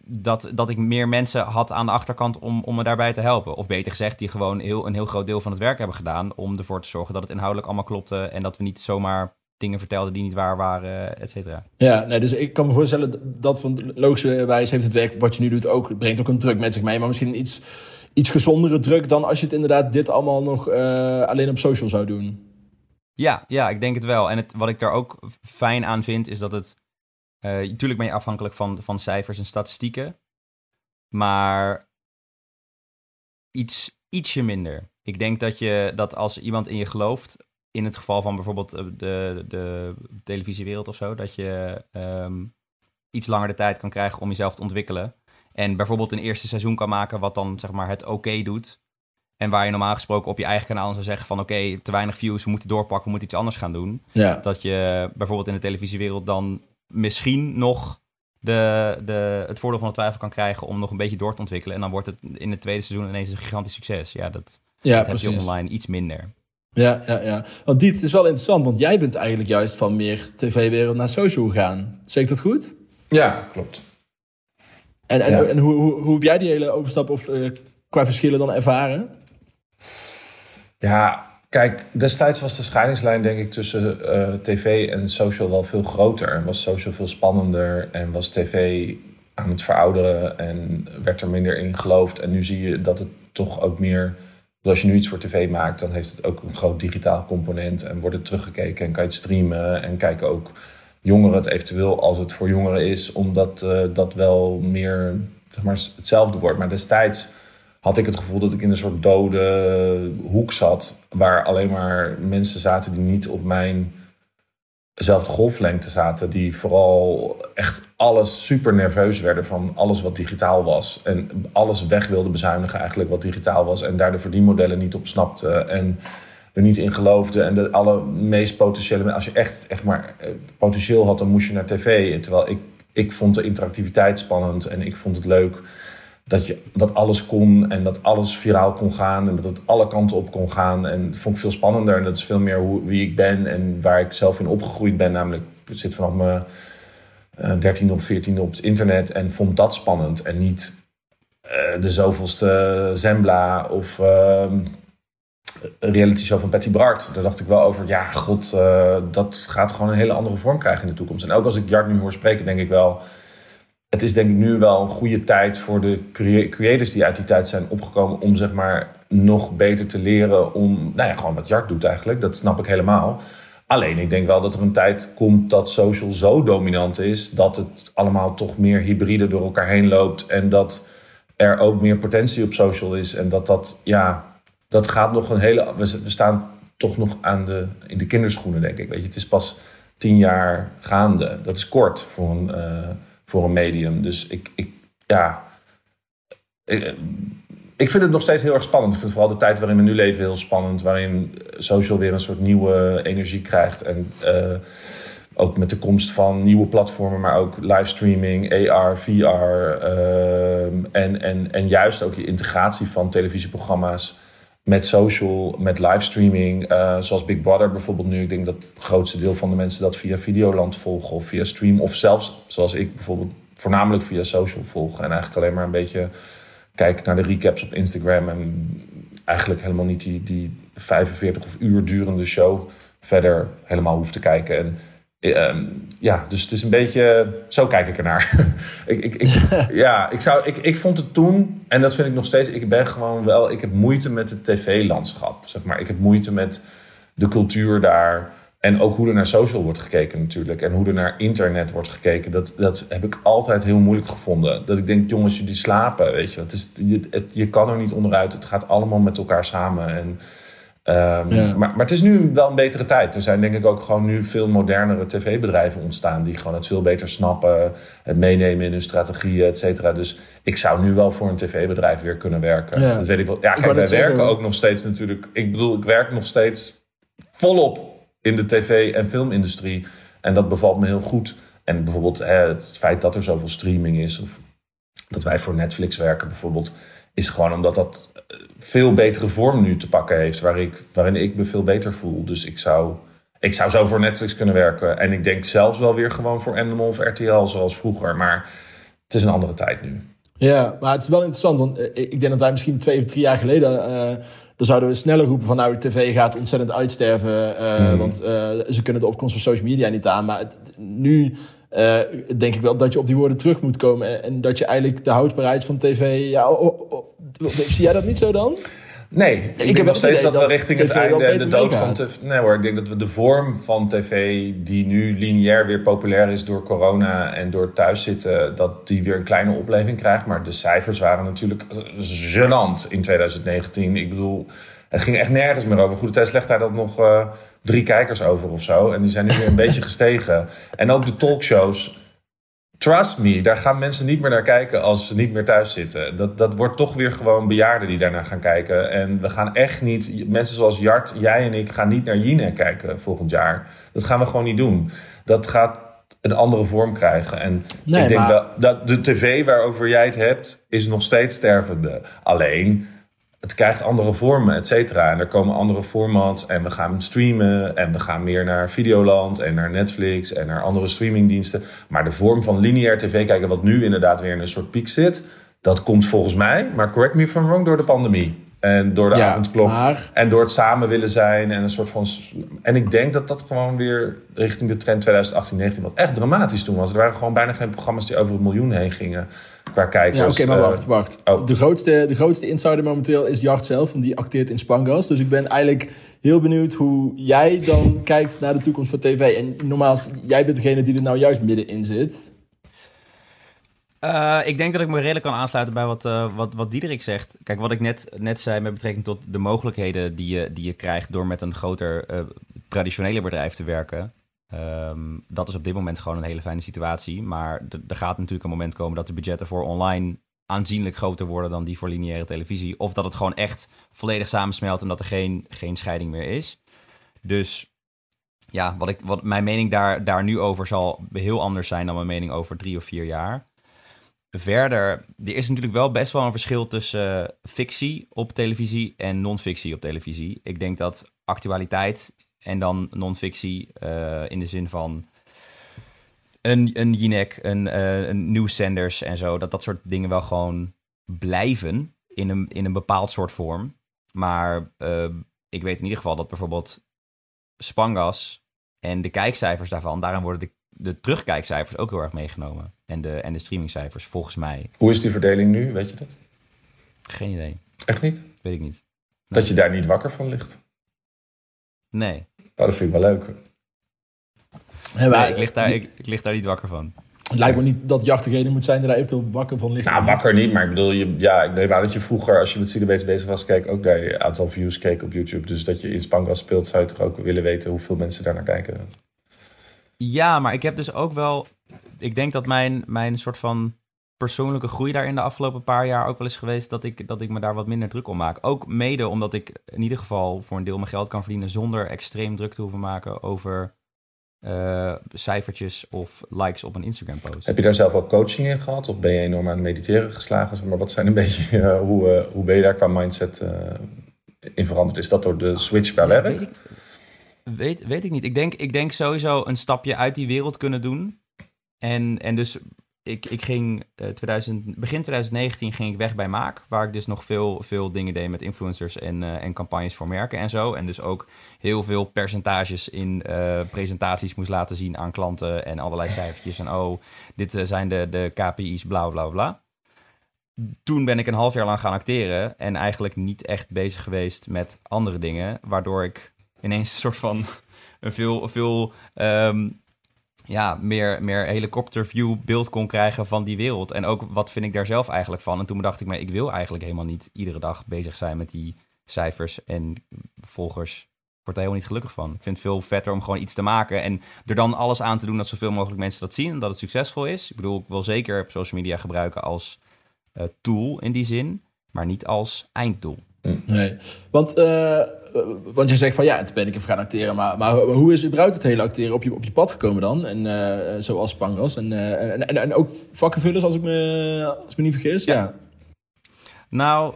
dat, dat ik meer mensen had aan de achterkant om, om me daarbij te helpen. Of beter gezegd, die gewoon heel, een heel groot deel van het werk hebben gedaan om ervoor te zorgen dat het inhoudelijk allemaal klopte en dat we niet zomaar dingen vertelden die niet waar waren, et cetera. Ja, nee, dus ik kan me voorstellen dat van logische wijze heeft het werk wat je nu doet ook, brengt ook een druk met zich mee, maar misschien iets, iets gezondere druk dan als je het inderdaad dit allemaal nog uh, alleen op social zou doen. Ja, ja, ik denk het wel. En het, wat ik daar ook fijn aan vind, is dat het natuurlijk eh, ben je afhankelijk van, van cijfers en statistieken. Maar iets, ietsje minder. Ik denk dat, je, dat als iemand in je gelooft, in het geval van bijvoorbeeld eh, de, de televisiewereld of zo, dat je um, iets langer de tijd kan krijgen om jezelf te ontwikkelen. En bijvoorbeeld een eerste seizoen kan maken wat dan zeg maar het oké doet. En waar je normaal gesproken op je eigen kanaal zou zeggen van oké, te weinig views, we moeten doorpakken, we moeten iets anders gaan doen. Ja. Dat je bijvoorbeeld in de televisiewereld dan misschien nog de, de, het voordeel van de twijfel kan krijgen om nog een beetje door te ontwikkelen. En dan wordt het in het tweede seizoen ineens een gigantisch succes. Ja, dat, ja, heb je online iets minder. Ja, ja, ja. Want dit is wel interessant, want jij bent eigenlijk juist van meer tv-wereld naar social gegaan. Zeg ik dat goed? Ja, klopt. En, en, en hoe, hoe, hoe heb jij die hele overstap of uh, qua verschillen dan ervaren? Ja, Kijk, destijds was de scheidingslijn denk ik tussen uh, tv en social wel veel groter. En was social veel spannender en was tv aan het verouderen en werd er minder in geloofd. En nu zie je dat het toch ook meer... Als je nu iets voor tv maakt, dan heeft het ook een groot digitaal component. En wordt het teruggekeken en kan je het streamen. En kijken ook jongeren het eventueel, als het voor jongeren is... omdat uh, dat wel meer zeg maar, hetzelfde wordt. Maar destijds had ik het gevoel dat ik in een soort dode hoek zat. Waar alleen maar mensen zaten die niet op mijn zelfde golflengte zaten. Die vooral echt alles super nerveus werden van alles wat digitaal was. En alles weg wilden bezuinigen eigenlijk wat digitaal was. En daar de verdienmodellen niet op snapten. En er niet in geloofden. En de allermeest potentiële... Als je echt, echt maar eh, potentieel had, dan moest je naar tv. Terwijl ik, ik vond de interactiviteit spannend. En ik vond het leuk dat, je, dat alles kon en dat alles viraal kon gaan en dat het alle kanten op kon gaan. En dat vond ik veel spannender en dat is veel meer hoe, wie ik ben en waar ik zelf in opgegroeid ben. Namelijk, ik zit vanaf mijn uh, dertiende of veertiende op het internet en vond dat spannend. En niet uh, de zoveelste Zembla of uh, reality show van Patty Bart. Daar dacht ik wel over, ja, god, uh, dat gaat gewoon een hele andere vorm krijgen in de toekomst. En ook als ik Jart nu hoor spreken, denk ik wel het is denk ik nu wel een goede tijd voor de creators die uit die tijd zijn opgekomen om zeg maar nog beter te leren om, nou ja, gewoon wat Jart doet eigenlijk. Dat snap ik helemaal. Alleen ik denk wel dat er een tijd komt dat social zo dominant is dat het allemaal toch meer hybride door elkaar heen loopt en dat er ook meer potentie op social is en dat dat, ja, dat gaat nog een hele, we staan toch nog aan de, in de kinderschoenen, denk ik. Weet je, het is pas tien jaar gaande. Dat is kort voor een, uh, voor een medium. Dus ik, ik ja. Ik, vind het nog steeds heel erg spannend. Ik vind vooral de tijd waarin we nu leven heel spannend. Waarin social weer een soort nieuwe energie krijgt. En uh, ook met de komst van nieuwe platformen, maar ook livestreaming, AR, VR. Uh, en, en, en juist ook je integratie van televisieprogramma's met social, met livestreaming. Uh, zoals Big Brother bijvoorbeeld nu. Ik denk dat het grootste deel van de mensen dat via Videoland volgen of via stream. Of zelfs, zoals ik bijvoorbeeld, voornamelijk via social volgen. En eigenlijk alleen maar een beetje kijken naar de recaps op Instagram. En eigenlijk helemaal niet die, die 45 of uur durende show verder helemaal hoeft te kijken. En Ehm, ja, dus het is een beetje. Zo kijk ik ernaar. ik, ik, ik, ja, ik, zou, ik, ik vond het toen, en dat vind ik nog steeds. Ik ben gewoon wel. Ik heb moeite met het tv-landschap. Zeg maar. Ik heb moeite met de cultuur daar. En ook hoe er naar social wordt gekeken, natuurlijk. En hoe er naar internet wordt gekeken. Dat, dat heb ik altijd heel moeilijk gevonden. Dat ik denk, jongens, jullie slapen. Weet je, het is, je, het, je kan er niet onderuit. Het gaat allemaal met elkaar samen. En Um, maar, maar het is nu wel een betere tijd. Er zijn denk ik ook gewoon nu veel modernere tv-bedrijven ontstaan. Die gewoon het veel beter snappen. Het meenemen in hun strategieën, et cetera. Dus ik zou nu wel voor een tv-bedrijf weer kunnen werken. Ja. Dat weet ik wel. Ja, kijk, wij werken ook nog steeds natuurlijk. Ik bedoel, ik werk nog steeds volop in de tv- en filmindustrie. En dat bevalt me heel goed. En bijvoorbeeld hè, het feit dat er zoveel streaming is. Of dat wij voor Netflix werken bijvoorbeeld is gewoon omdat dat eh, veel betere vorm nu te pakken heeft. Waar ik, waarin ik me veel beter voel. Dus ik zou, ik zou zo voor Netflix kunnen werken. En ik denk zelfs wel weer gewoon voor Animal of RTL zoals vroeger. Maar het is een andere tijd nu. Ja, maar het is wel interessant. Want eh, ik denk dat wij misschien twee of drie jaar geleden... Uh, dan zouden we sneller roepen van nou, de tv gaat ontzettend uitsterven. Uh, Want ze kunnen de opkomst van social media niet aan. Maar het, nu uh, denk ik wel dat je op die woorden terug moet komen. En, en dat je eigenlijk de houdbaarheid van tv. Ja, oh, oh, zie jij dat niet zo dan? Nee, ik, ik heb nog steeds dat, we richting het einde en de dood van tv. Nee hoor, ik denk dat we de vorm van tv, die nu lineair weer populair is door corona en door thuiszitten, dat die weer een kleine opleving krijgt. Maar de cijfers waren natuurlijk gênant in 2019. Ik bedoel, het ging echt nergens meer over. Goede tijd, slecht tijd dat nog. Uh, drie kijkers over of zo. En die zijn nu weer een beetje gestegen. En ook de talkshows. Trust me, daar gaan mensen niet meer naar kijken als ze niet meer thuis zitten. Dat, dat wordt toch weer gewoon bejaarden die daarnaar gaan kijken. En we gaan echt niet, mensen zoals Jart, jij en ik, gaan niet naar Jinek kijken volgend jaar. Dat gaan we gewoon niet doen. Dat gaat een andere vorm krijgen. En ik denk wel dat de tv waarover jij het hebt, is nog steeds stervende. Alleen het krijgt andere vormen, et cetera. En er komen andere formats en we gaan streamen en we gaan meer naar Videoland en naar Netflix en naar andere streamingdiensten. Maar de vorm van lineair tv kijken, wat nu inderdaad weer in een soort piek zit, dat komt volgens mij, maar correct me if I'm wrong, door de pandemie. En door de ja, avondklok. En door het samen willen zijn. En een soort van. En ik denk dat dat gewoon weer richting de trend 2018, 19 wat echt dramatisch toen was. Er waren gewoon bijna geen programma's die over het miljoen heen gingen qua kijkers. Ja, oké, maar wacht, eh, wacht. Oh. De, grootste, de grootste insider momenteel is Jart zelf, want die acteert in Spangas. Dus ik ben eigenlijk heel benieuwd hoe jij dan kijkt naar de toekomst van tv. En normaal, jij bent degene die er nou juist middenin zit. Uh, ik denk dat ik me redelijk kan aansluiten bij wat, uh, wat, wat Diederik zegt. Kijk, wat ik net, net zei met betrekking tot de mogelijkheden die je, die je krijgt door met een groter uh, traditionele bedrijf te werken. Um, dat is op dit moment gewoon een hele fijne situatie. Maar er gaat natuurlijk een moment komen dat de budgetten voor online aanzienlijk groter worden dan die voor lineaire televisie. Of dat het gewoon echt volledig samensmelt en dat er geen, geen scheiding meer is. Dus ja, wat, ik, wat mijn mening daar, daar nu over zal heel anders zijn dan mijn mening over drie of vier jaar. Verder, er is natuurlijk wel best wel een verschil tussen fictie op televisie en non-fictie op televisie. Ik denk dat actualiteit en dan non-fictie uh, in de zin van een, een Jinek, een, uh, een nieuwszenders en zo, dat dat soort dingen wel gewoon blijven in een, in een bepaald soort vorm. Maar uh, ik weet in ieder geval dat bijvoorbeeld Spangas en de kijkcijfers daarvan, daarom worden de, de terugkijkcijfers ook heel erg meegenomen. En de, en de streamingcijfers, volgens mij. Hoe is die verdeling nu, weet je dat? Geen idee. Echt niet? Weet ik niet. Dat je daar niet wakker van ligt? Nee. Oh, dat vind ik wel leuk. Nee, ik, lig daar, ik, ik lig daar niet wakker van. Het lijkt me niet dat jacht degene moet zijn die daar eventueel wakker van ligt. Nou, wakker niet, maar ik bedoel, je, ja, ik neem aan dat je vroeger, als je met Cinebeest bezig was, keek ook naar je aantal views keek op YouTube. Dus dat je in Spangas speelt, zou je toch ook willen weten hoeveel mensen daar naar kijken. Ja, maar ik heb dus ook wel. Ik denk dat mijn, mijn soort van persoonlijke groei daar in de afgelopen paar jaar ook wel is geweest dat ik, dat ik me daar wat minder druk om maak. Ook mede omdat ik in ieder geval voor een deel mijn geld kan verdienen zonder extreem druk te hoeven maken over uh, cijfertjes of likes op een Instagram post. Heb je daar zelf ook coaching in gehad? Of ben je enorm aan het mediteren geslagen? Maar wat zijn een beetje, uh, hoe, uh, hoe ben je daar qua mindset in veranderd? Is dat door de switch qua werk? Weet weet, ik niet. Ik denk, ik denk sowieso een stapje uit die wereld kunnen doen. En, en dus ik, ik ging uh, 2000, begin 2019 ging ik weg bij Maak, waar ik dus nog veel, veel dingen deed met influencers en, uh, en campagnes voor merken en zo. En dus ook heel veel percentages in uh, presentaties moest laten zien aan klanten en allerlei cijfertjes. En oh, dit zijn de, de KPI's, bla bla bla. Toen ben ik een half jaar lang gaan acteren en eigenlijk niet echt bezig geweest met andere dingen, waardoor ik ineens een soort van een veel, veel um, ja, meer, meer helikopterview beeld kon krijgen van die wereld. En ook wat vind ik daar zelf eigenlijk van. En toen dacht ik, maar ik wil eigenlijk helemaal niet iedere dag bezig zijn met die cijfers en volgers. Ik word er helemaal niet gelukkig van. Ik vind het veel vetter om gewoon iets te maken. En er dan alles aan te doen dat zoveel mogelijk mensen dat zien. En dat het succesvol is. Ik bedoel, ik wil zeker social media gebruiken als uh, tool in die zin. Maar niet als einddoel. Nee, want, uh, want je zegt van ja, toen ben ik even gaan acteren. Maar, maar hoe is überhaupt het hele acteren op je, op je pad gekomen dan? En, uh, zoals Pangras. En, uh, en, en, en, ook vakkenvullers, als ik me, als ik me niet vergis. Ja. ja. Nou,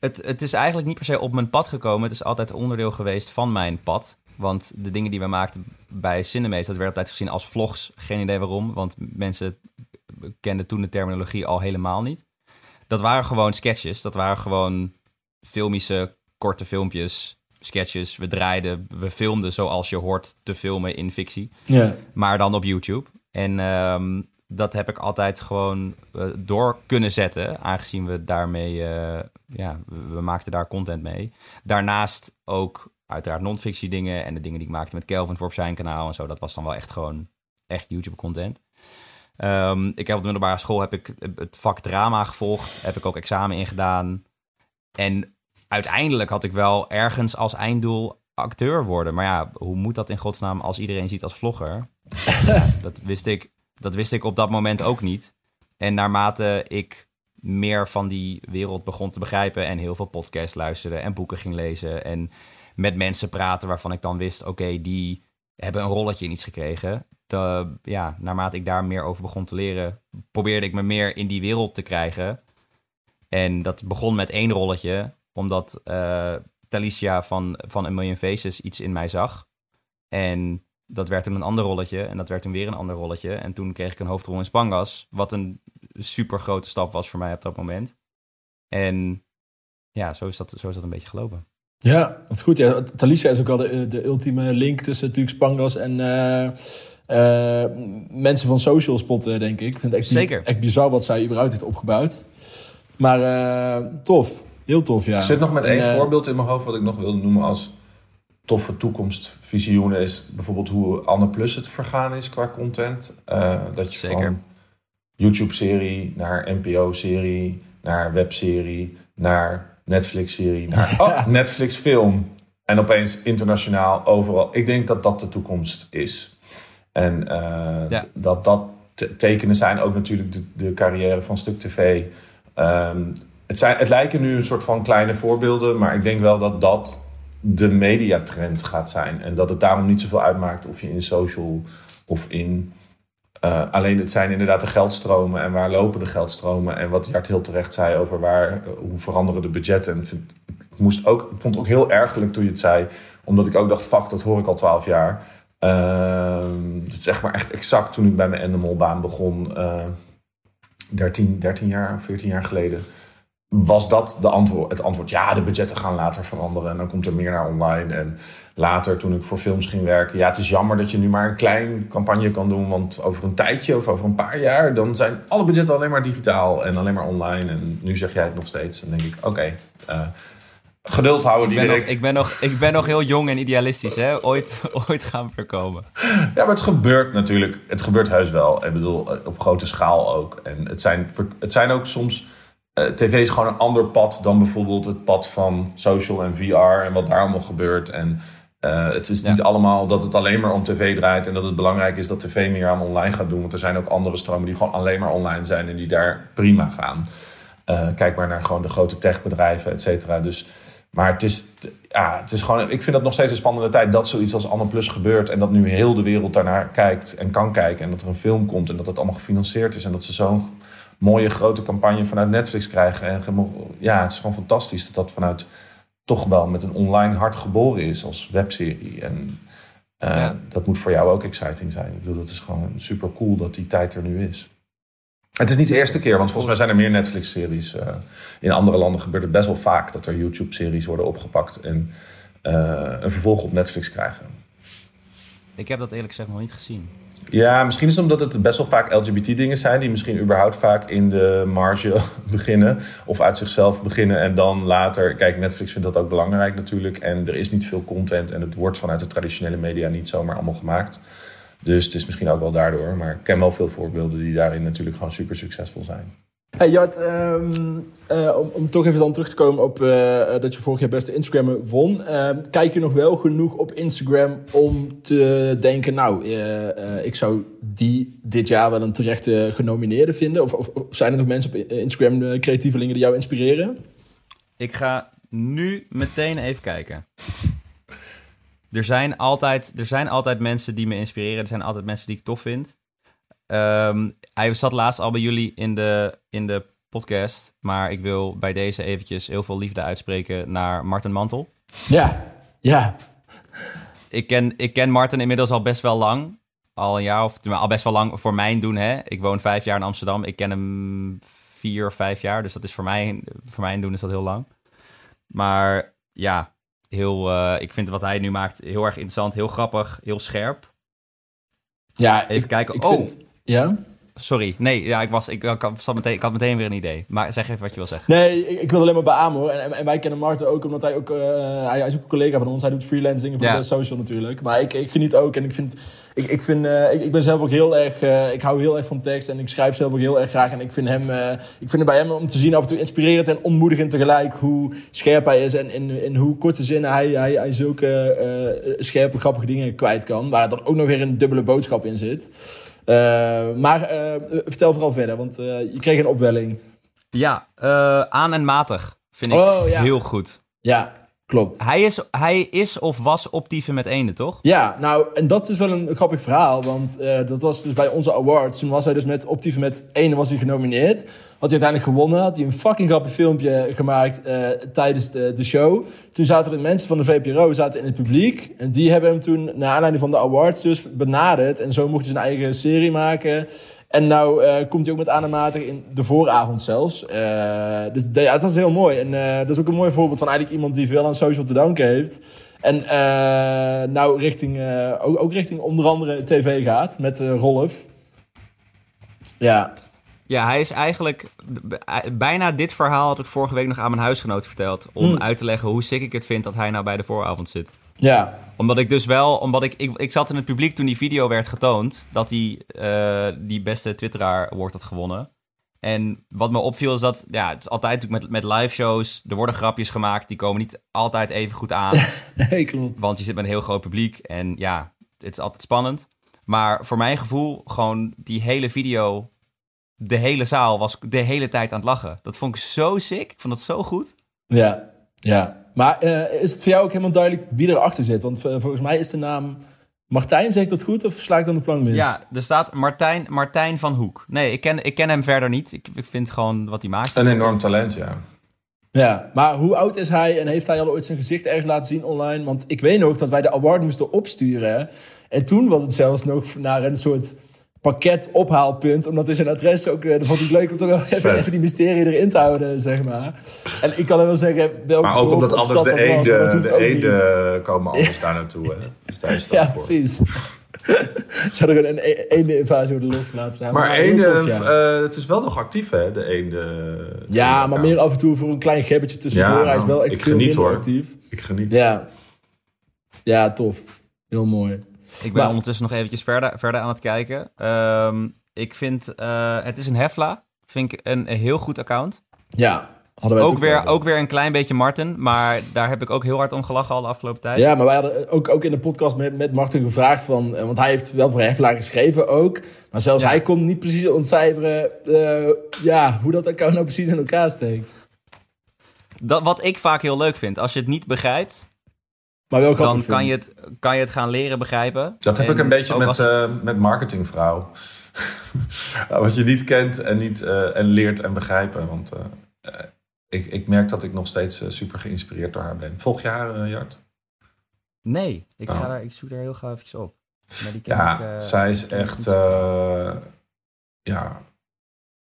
het, het is eigenlijk niet per se op mijn pad gekomen. Het is altijd onderdeel geweest van mijn pad. Want de dingen die we maakten bij Cinemees, dat werd altijd gezien als vlogs. Geen idee waarom, want mensen kenden toen de terminologie al helemaal niet. Dat waren gewoon sketches. Dat waren gewoon filmische korte filmpjes, sketches. We draaiden, we filmden zoals je hoort te filmen in fictie. Ja. Maar dan op YouTube. En um, dat heb ik altijd gewoon uh, door kunnen zetten, aangezien we daarmee, uh, ja, we, we, maakten daar content mee. Daarnaast ook uiteraard non-fictie dingen en de dingen die ik maakte met Kelvin voor op zijn kanaal en zo. Dat was dan wel echt gewoon echt YouTube content. Um, ik heb op de middelbare school heb ik het vak drama gevolgd, heb ik ook examen ingedaan. En uiteindelijk had ik wel ergens als einddoel acteur worden. Maar ja, hoe moet dat in godsnaam als iedereen ziet als vlogger? dat, wist ik, dat wist ik op dat moment ook niet. En naarmate ik meer van die wereld begon te begrijpen en heel veel podcasts luisterde en boeken ging lezen en met mensen praten waarvan ik dan wist, oké, die hebben een rolletje in iets gekregen. De, ja, naarmate ik daar meer over begon te leren, probeerde ik me meer in die wereld te krijgen. En dat begon met één rolletje omdat uh, Talicia van, van A Million Faces iets in mij zag. En dat werd toen een ander rolletje. En dat werd toen weer een ander rolletje. En toen kreeg ik een hoofdrol in Spangas. Wat een super grote stap was voor mij op dat moment. En ja, zo is dat, zo is dat een beetje gelopen. Ja, is goed. Ja. Talicia is ook al de, de ultieme link tussen natuurlijk Spangas en uh, uh, mensen van social spotten, denk ik. ik vind het echt, Zeker. echt bizar wat zij überhaupt heeft opgebouwd. Maar uh, tof. Heel tof, ja. Ik zit nog met één en, voorbeeld in mijn hoofd wat ik nog wilde noemen als toffe toekomstvisioenen. Is bijvoorbeeld hoe Anne Plus het vergaan is qua content. Uh, dat je Zeker. van YouTube-serie naar NPO-serie, naar webserie, naar Netflix-serie, naar oh, Netflix-film. En opeens internationaal overal. Ik denk dat dat de toekomst is. En uh, ja. dat dat tekenen zijn ook natuurlijk de, de carrière van Stuk TV. Um, het, zijn, het lijken nu een soort van kleine voorbeelden, maar ik denk wel dat dat de mediatrend gaat zijn. En dat het daarom niet zoveel uitmaakt of je in social of in. Uh, alleen het zijn inderdaad de geldstromen en waar lopen de geldstromen. En wat Jart heel terecht zei over waar, uh, hoe veranderen de budgetten. En vind, ik, moest ook, ik vond het ook heel ergelijk toen je het zei, omdat ik ook dacht: fuck, dat hoor ik al twaalf jaar. Dat is echt maar echt exact toen ik bij mijn Endemol-baan begon, 13, 13 jaar of 14 jaar geleden was dat de antwoord, het antwoord? Ja, de budgetten gaan later veranderen en dan komt er meer naar online. En later, toen ik voor films ging werken, ja, het is jammer dat je nu maar een klein campagne kan doen, want over een tijdje of over een paar jaar, dan zijn alle budgetten alleen maar digitaal en alleen maar online. En nu zeg jij het nog steeds. Dan denk ik, oké, okay, uh, Geduld houden, Ik ben, nog, ik, ben nog, ik ben nog heel jong en idealistisch, hè? Ooit, ooit gaan we er komen. Ja, maar het gebeurt natuurlijk. Het gebeurt heus wel. Ik bedoel, eh, op grote schaal ook. En het zijn, het zijn ook soms... eh, TV is gewoon een ander pad dan bijvoorbeeld het pad van social en VR en wat daar allemaal gebeurt. En eh, het is niet Ja. allemaal dat het alleen maar om tv draait en dat het belangrijk is dat tv meer aan online gaat doen. Want er zijn ook andere stromen die gewoon alleen maar online zijn en die daar prima gaan. Eh, kijk maar naar gewoon de grote techbedrijven, et cetera. Dus, maar het is, ja, het is gewoon, ik vind dat nog steeds een spannende tijd dat zoiets als Anne Plus gebeurt. En dat nu heel de wereld daarnaar kijkt en kan kijken. En dat er een film komt en dat het allemaal gefinancierd is. En dat ze zo'n mooie grote campagne vanuit Netflix krijgen. En ja, het is gewoon fantastisch dat dat vanuit toch wel met een online hart geboren is als webserie. En eh, Ja. dat moet voor jou ook exciting zijn. Ik bedoel, dat is gewoon super cool dat die tijd er nu is. Het is niet de eerste keer, want volgens mij zijn er meer Netflix-series. eh, in andere landen gebeurt het best wel vaak dat er YouTube-series worden opgepakt en eh, een vervolg op Netflix krijgen. Ik heb dat eerlijk gezegd nog niet gezien. Ja, misschien is het omdat het best wel vaak LGBT-dingen zijn, die misschien überhaupt vaak in de marge beginnen of uit zichzelf beginnen en dan later. Kijk, Netflix vindt dat ook belangrijk natuurlijk en er is niet veel content en het wordt vanuit de traditionele media niet zomaar allemaal gemaakt. Dus het is misschien ook wel daardoor, maar ik ken wel veel voorbeelden die daarin natuurlijk gewoon super succesvol zijn. Hey Jart, ehm, eh, om, toch even dan terug te komen op eh, eh, dat je vorig jaar beste Instagrammer won. Ehm, kijk je nog wel genoeg op Instagram om te denken, nou, ik zou die dit jaar wel een terechte genomineerde vinden? Of, of, of zijn er nog mensen op Instagram, creatievelingen, die jou inspireren? Ik ga nu meteen even kijken. Er zijn, altijd, er zijn altijd mensen die me inspireren. Er zijn altijd mensen die ik tof vind. Ehm, hij zat laatst al bij jullie in de, in de podcast. Maar ik wil bij deze eventjes heel veel liefde uitspreken naar Martin Mantel. Ja, ja. Ik ken, ik ken Martin inmiddels al best wel lang. Al een jaar of al best wel lang voor mijn doen. Hè? Ik woon vijf jaar in Amsterdam. Ik ken hem vier of vijf jaar. Dus dat is voor mij, voor mijn doen is dat heel lang. Maar ja, heel, eh, ik vind wat hij nu maakt heel erg interessant. Heel grappig, heel scherp. ja Even ik- kijken. ik oh, vind- ja? sorry. Nee, ja, ik, was, ik, ik, had- meteen, ik had meteen weer een idee. Maar zeg even wat je wil zeggen. Nee, ik, ik wil alleen maar beamen hoor. En, en, wij kennen Marten ook omdat hij ook... eh, hij, hij is ook een collega van ons. Hij doet freelancing voor Ja. de social natuurlijk. Maar ik, ik geniet ook. En ik vind... Ik, ik, vind eh, ik, ik ben zelf ook heel erg... eh, ik hou heel erg van tekst. En ik schrijf zelf ook heel erg graag. En ik vind hem... ik vind het bij hem om te zien af en toe inspirerend en ontmoedigend tegelijk. Hoe scherp hij is. En in, in hoe korte zinnen hij, hij, hij zulke scherpe, grappige dingen kwijt kan. Waar dan ook nog weer een dubbele boodschap in zit. Eh, maar eh, vertel vooral verder. Want eh, je kreeg een opwelling. Ja, aan en matig vind ik Oh, ja. heel goed. Ja, klopt. Hij is, hij is of was optieven met eenden, toch? Ja, nou, en dat is wel een grappig verhaal. Want eh, dat was dus bij onze awards. Toen was hij dus met Optieven met 1 was hij genomineerd. Had hij uiteindelijk gewonnen. Had hij een fucking grappig filmpje gemaakt eh, tijdens de, de show. Toen zaten er mensen van de VPRO zaten in het publiek. En die hebben hem toen, naar aanleiding van de awards, dus benaderd. En zo mocht hij zijn eigen serie maken. En nou eh, komt hij ook met aanmatig in de vooravond zelfs. Eh, dus ja, dat is heel mooi. En eh, dat is ook een mooi voorbeeld van eigenlijk iemand die veel aan social te danken heeft. En nou richting, ook, ook richting onder andere tv gaat met Rolf. Ja, Ja, hij is eigenlijk... Bijna dit verhaal had ik vorige week nog aan mijn huisgenoot verteld. Om Hmm. uit te leggen hoe sick ik het vind dat hij nou bij de vooravond zit. Ja, Omdat ik dus wel... Omdat ik, ik, ik zat in het publiek toen die video werd getoond. Dat hij eh, die beste Twitteraar award had gewonnen. En wat me opviel is dat... Ja, het is altijd met, met live shows. Er worden grapjes gemaakt. Die komen niet altijd even goed aan. nee, klopt. Want je zit met een heel groot publiek en ja, het is altijd spannend. Maar voor mijn gevoel, gewoon die hele video, de hele zaal was de hele tijd aan het lachen. Dat vond ik zo sick. Ik vond dat zo goed. Ja, ja. Maar eh, is het voor jou ook helemaal duidelijk wie erachter zit? Want eh, volgens mij is de naam Martijn, zeg ik dat goed? Of sla ik dan de plank mis? Ja, er staat Martijn, Martijn van Hoek. Nee, ik ken, ik ken hem verder niet. Ik, ik vind gewoon wat hij maakt. Een enorm talent, ja. Ja, maar hoe oud is hij en heeft hij al ooit zijn gezicht ergens laten zien online? Want ik weet nog dat wij de award moesten opsturen. En toen was het zelfs nog naar een soort pakket ophaalpunt. Omdat hij zijn adres ook... eh, Dat vond ik leuk om toch even echt die mysterie erin te houden, zeg maar. En ik kan wel zeggen welke Maar ook omdat anders de was, maar eenden de eenden komen anders daar naartoe. Dus is Ja, voor. precies. Ze hadden gewoon een eende invasie worden losgelaten. Maar eenden, ja. eh, het is wel nog actief hè, de eenden. Ja, maar meer af en toe voor een klein gebbetje tussendoor. Ja, Hij is wel echt ik veel geniet, hoor. actief. Ik geniet. Ja. Ja, tof. Heel mooi. Ik ben Maar- ondertussen nog eventjes verder, verder aan het kijken. Ehm, ik vind, eh, het is een Hefla. Vind ik een, een heel goed account. Ja, hadden wij Ook weer, ook weer een klein beetje Martin. Maar daar heb ik ook heel hard om gelachen al de afgelopen tijd. Ja, maar wij hadden ook, ook in de podcast met, met Martin gevraagd van... eh, Want hij heeft wel voor Heflaar geschreven ook. Maar zelfs Ja. hij kon niet precies ontcijferen... eh, ja, hoe dat account nou precies in elkaar steekt. Dat, wat ik vaak heel leuk vind. Als je het niet begrijpt, Maar wel dan kan je, het, kan je het gaan leren begrijpen. Dat heb ik een beetje met, als- eh, met marketingvrouw. Ja, Wat je niet kent en, niet, eh, en leert en begrijpen. Want eh, eh, ik, ik merk dat ik nog steeds super geïnspireerd door haar ben. Volg je haar, eh, Jart? Nee, ik, ga Oh. daar, ik zoek daar heel gauw even op. Maar die ken Ja, ik, eh, zij is echt... eh, ja,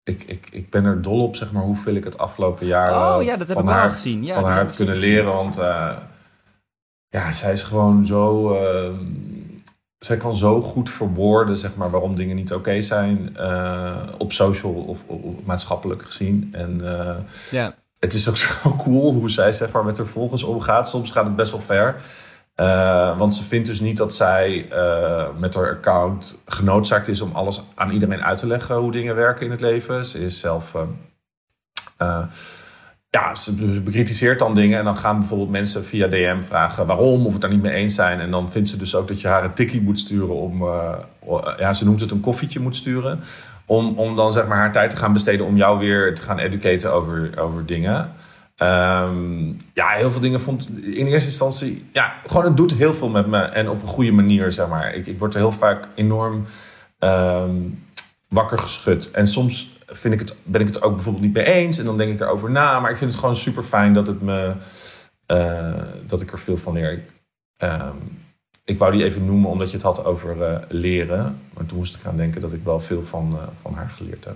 ik, ik, ik ben er dol op, zeg maar, hoeveel ik het afgelopen jaar Oh ja, dat heb van ik wel haar, gezien. Ja, van haar heb kunnen leren. Want eh, ja, zij is gewoon zo... ehm, zij kan zo goed verwoorden, zeg maar, waarom dingen niet oké zijn. eh, op social of, of- of maatschappelijk gezien. En eh, Ja, het is ook zo cool hoe zij zeg maar, met haar volgers omgaat. Soms gaat het best wel ver. Eh, want ze vindt dus niet dat zij met haar account genoodzaakt is om alles aan iedereen uit te leggen hoe dingen werken in het leven. Ze is zelf. eh, eh, ja, ze be- bekritiseert dan dingen en dan gaan bijvoorbeeld mensen via DM vragen waarom of het daar niet mee eens zijn. En dan vindt ze dus ook dat je haar een tikkie moet sturen om, eh, ja, ze noemt het een koffietje moet sturen. Om, om dan zeg maar haar tijd te gaan besteden om jou weer te gaan educaten over, over dingen. Ehm, ja, heel veel dingen vond in eerste instantie. Ja, gewoon het doet heel veel met me en op een goede manier, zeg maar. Ik, ik word er heel vaak enorm ehm, wakker geschud. En soms vind ik het, ben ik het ook bijvoorbeeld niet mee eens en dan denk ik erover na. Maar ik vind het gewoon super fijn dat, het me, eh, dat ik er veel van leer. Ik, ehm, ik wou die even noemen omdat je het had over eh, leren. Maar toen moest ik aan denken dat ik wel veel van, eh, van haar geleerd heb.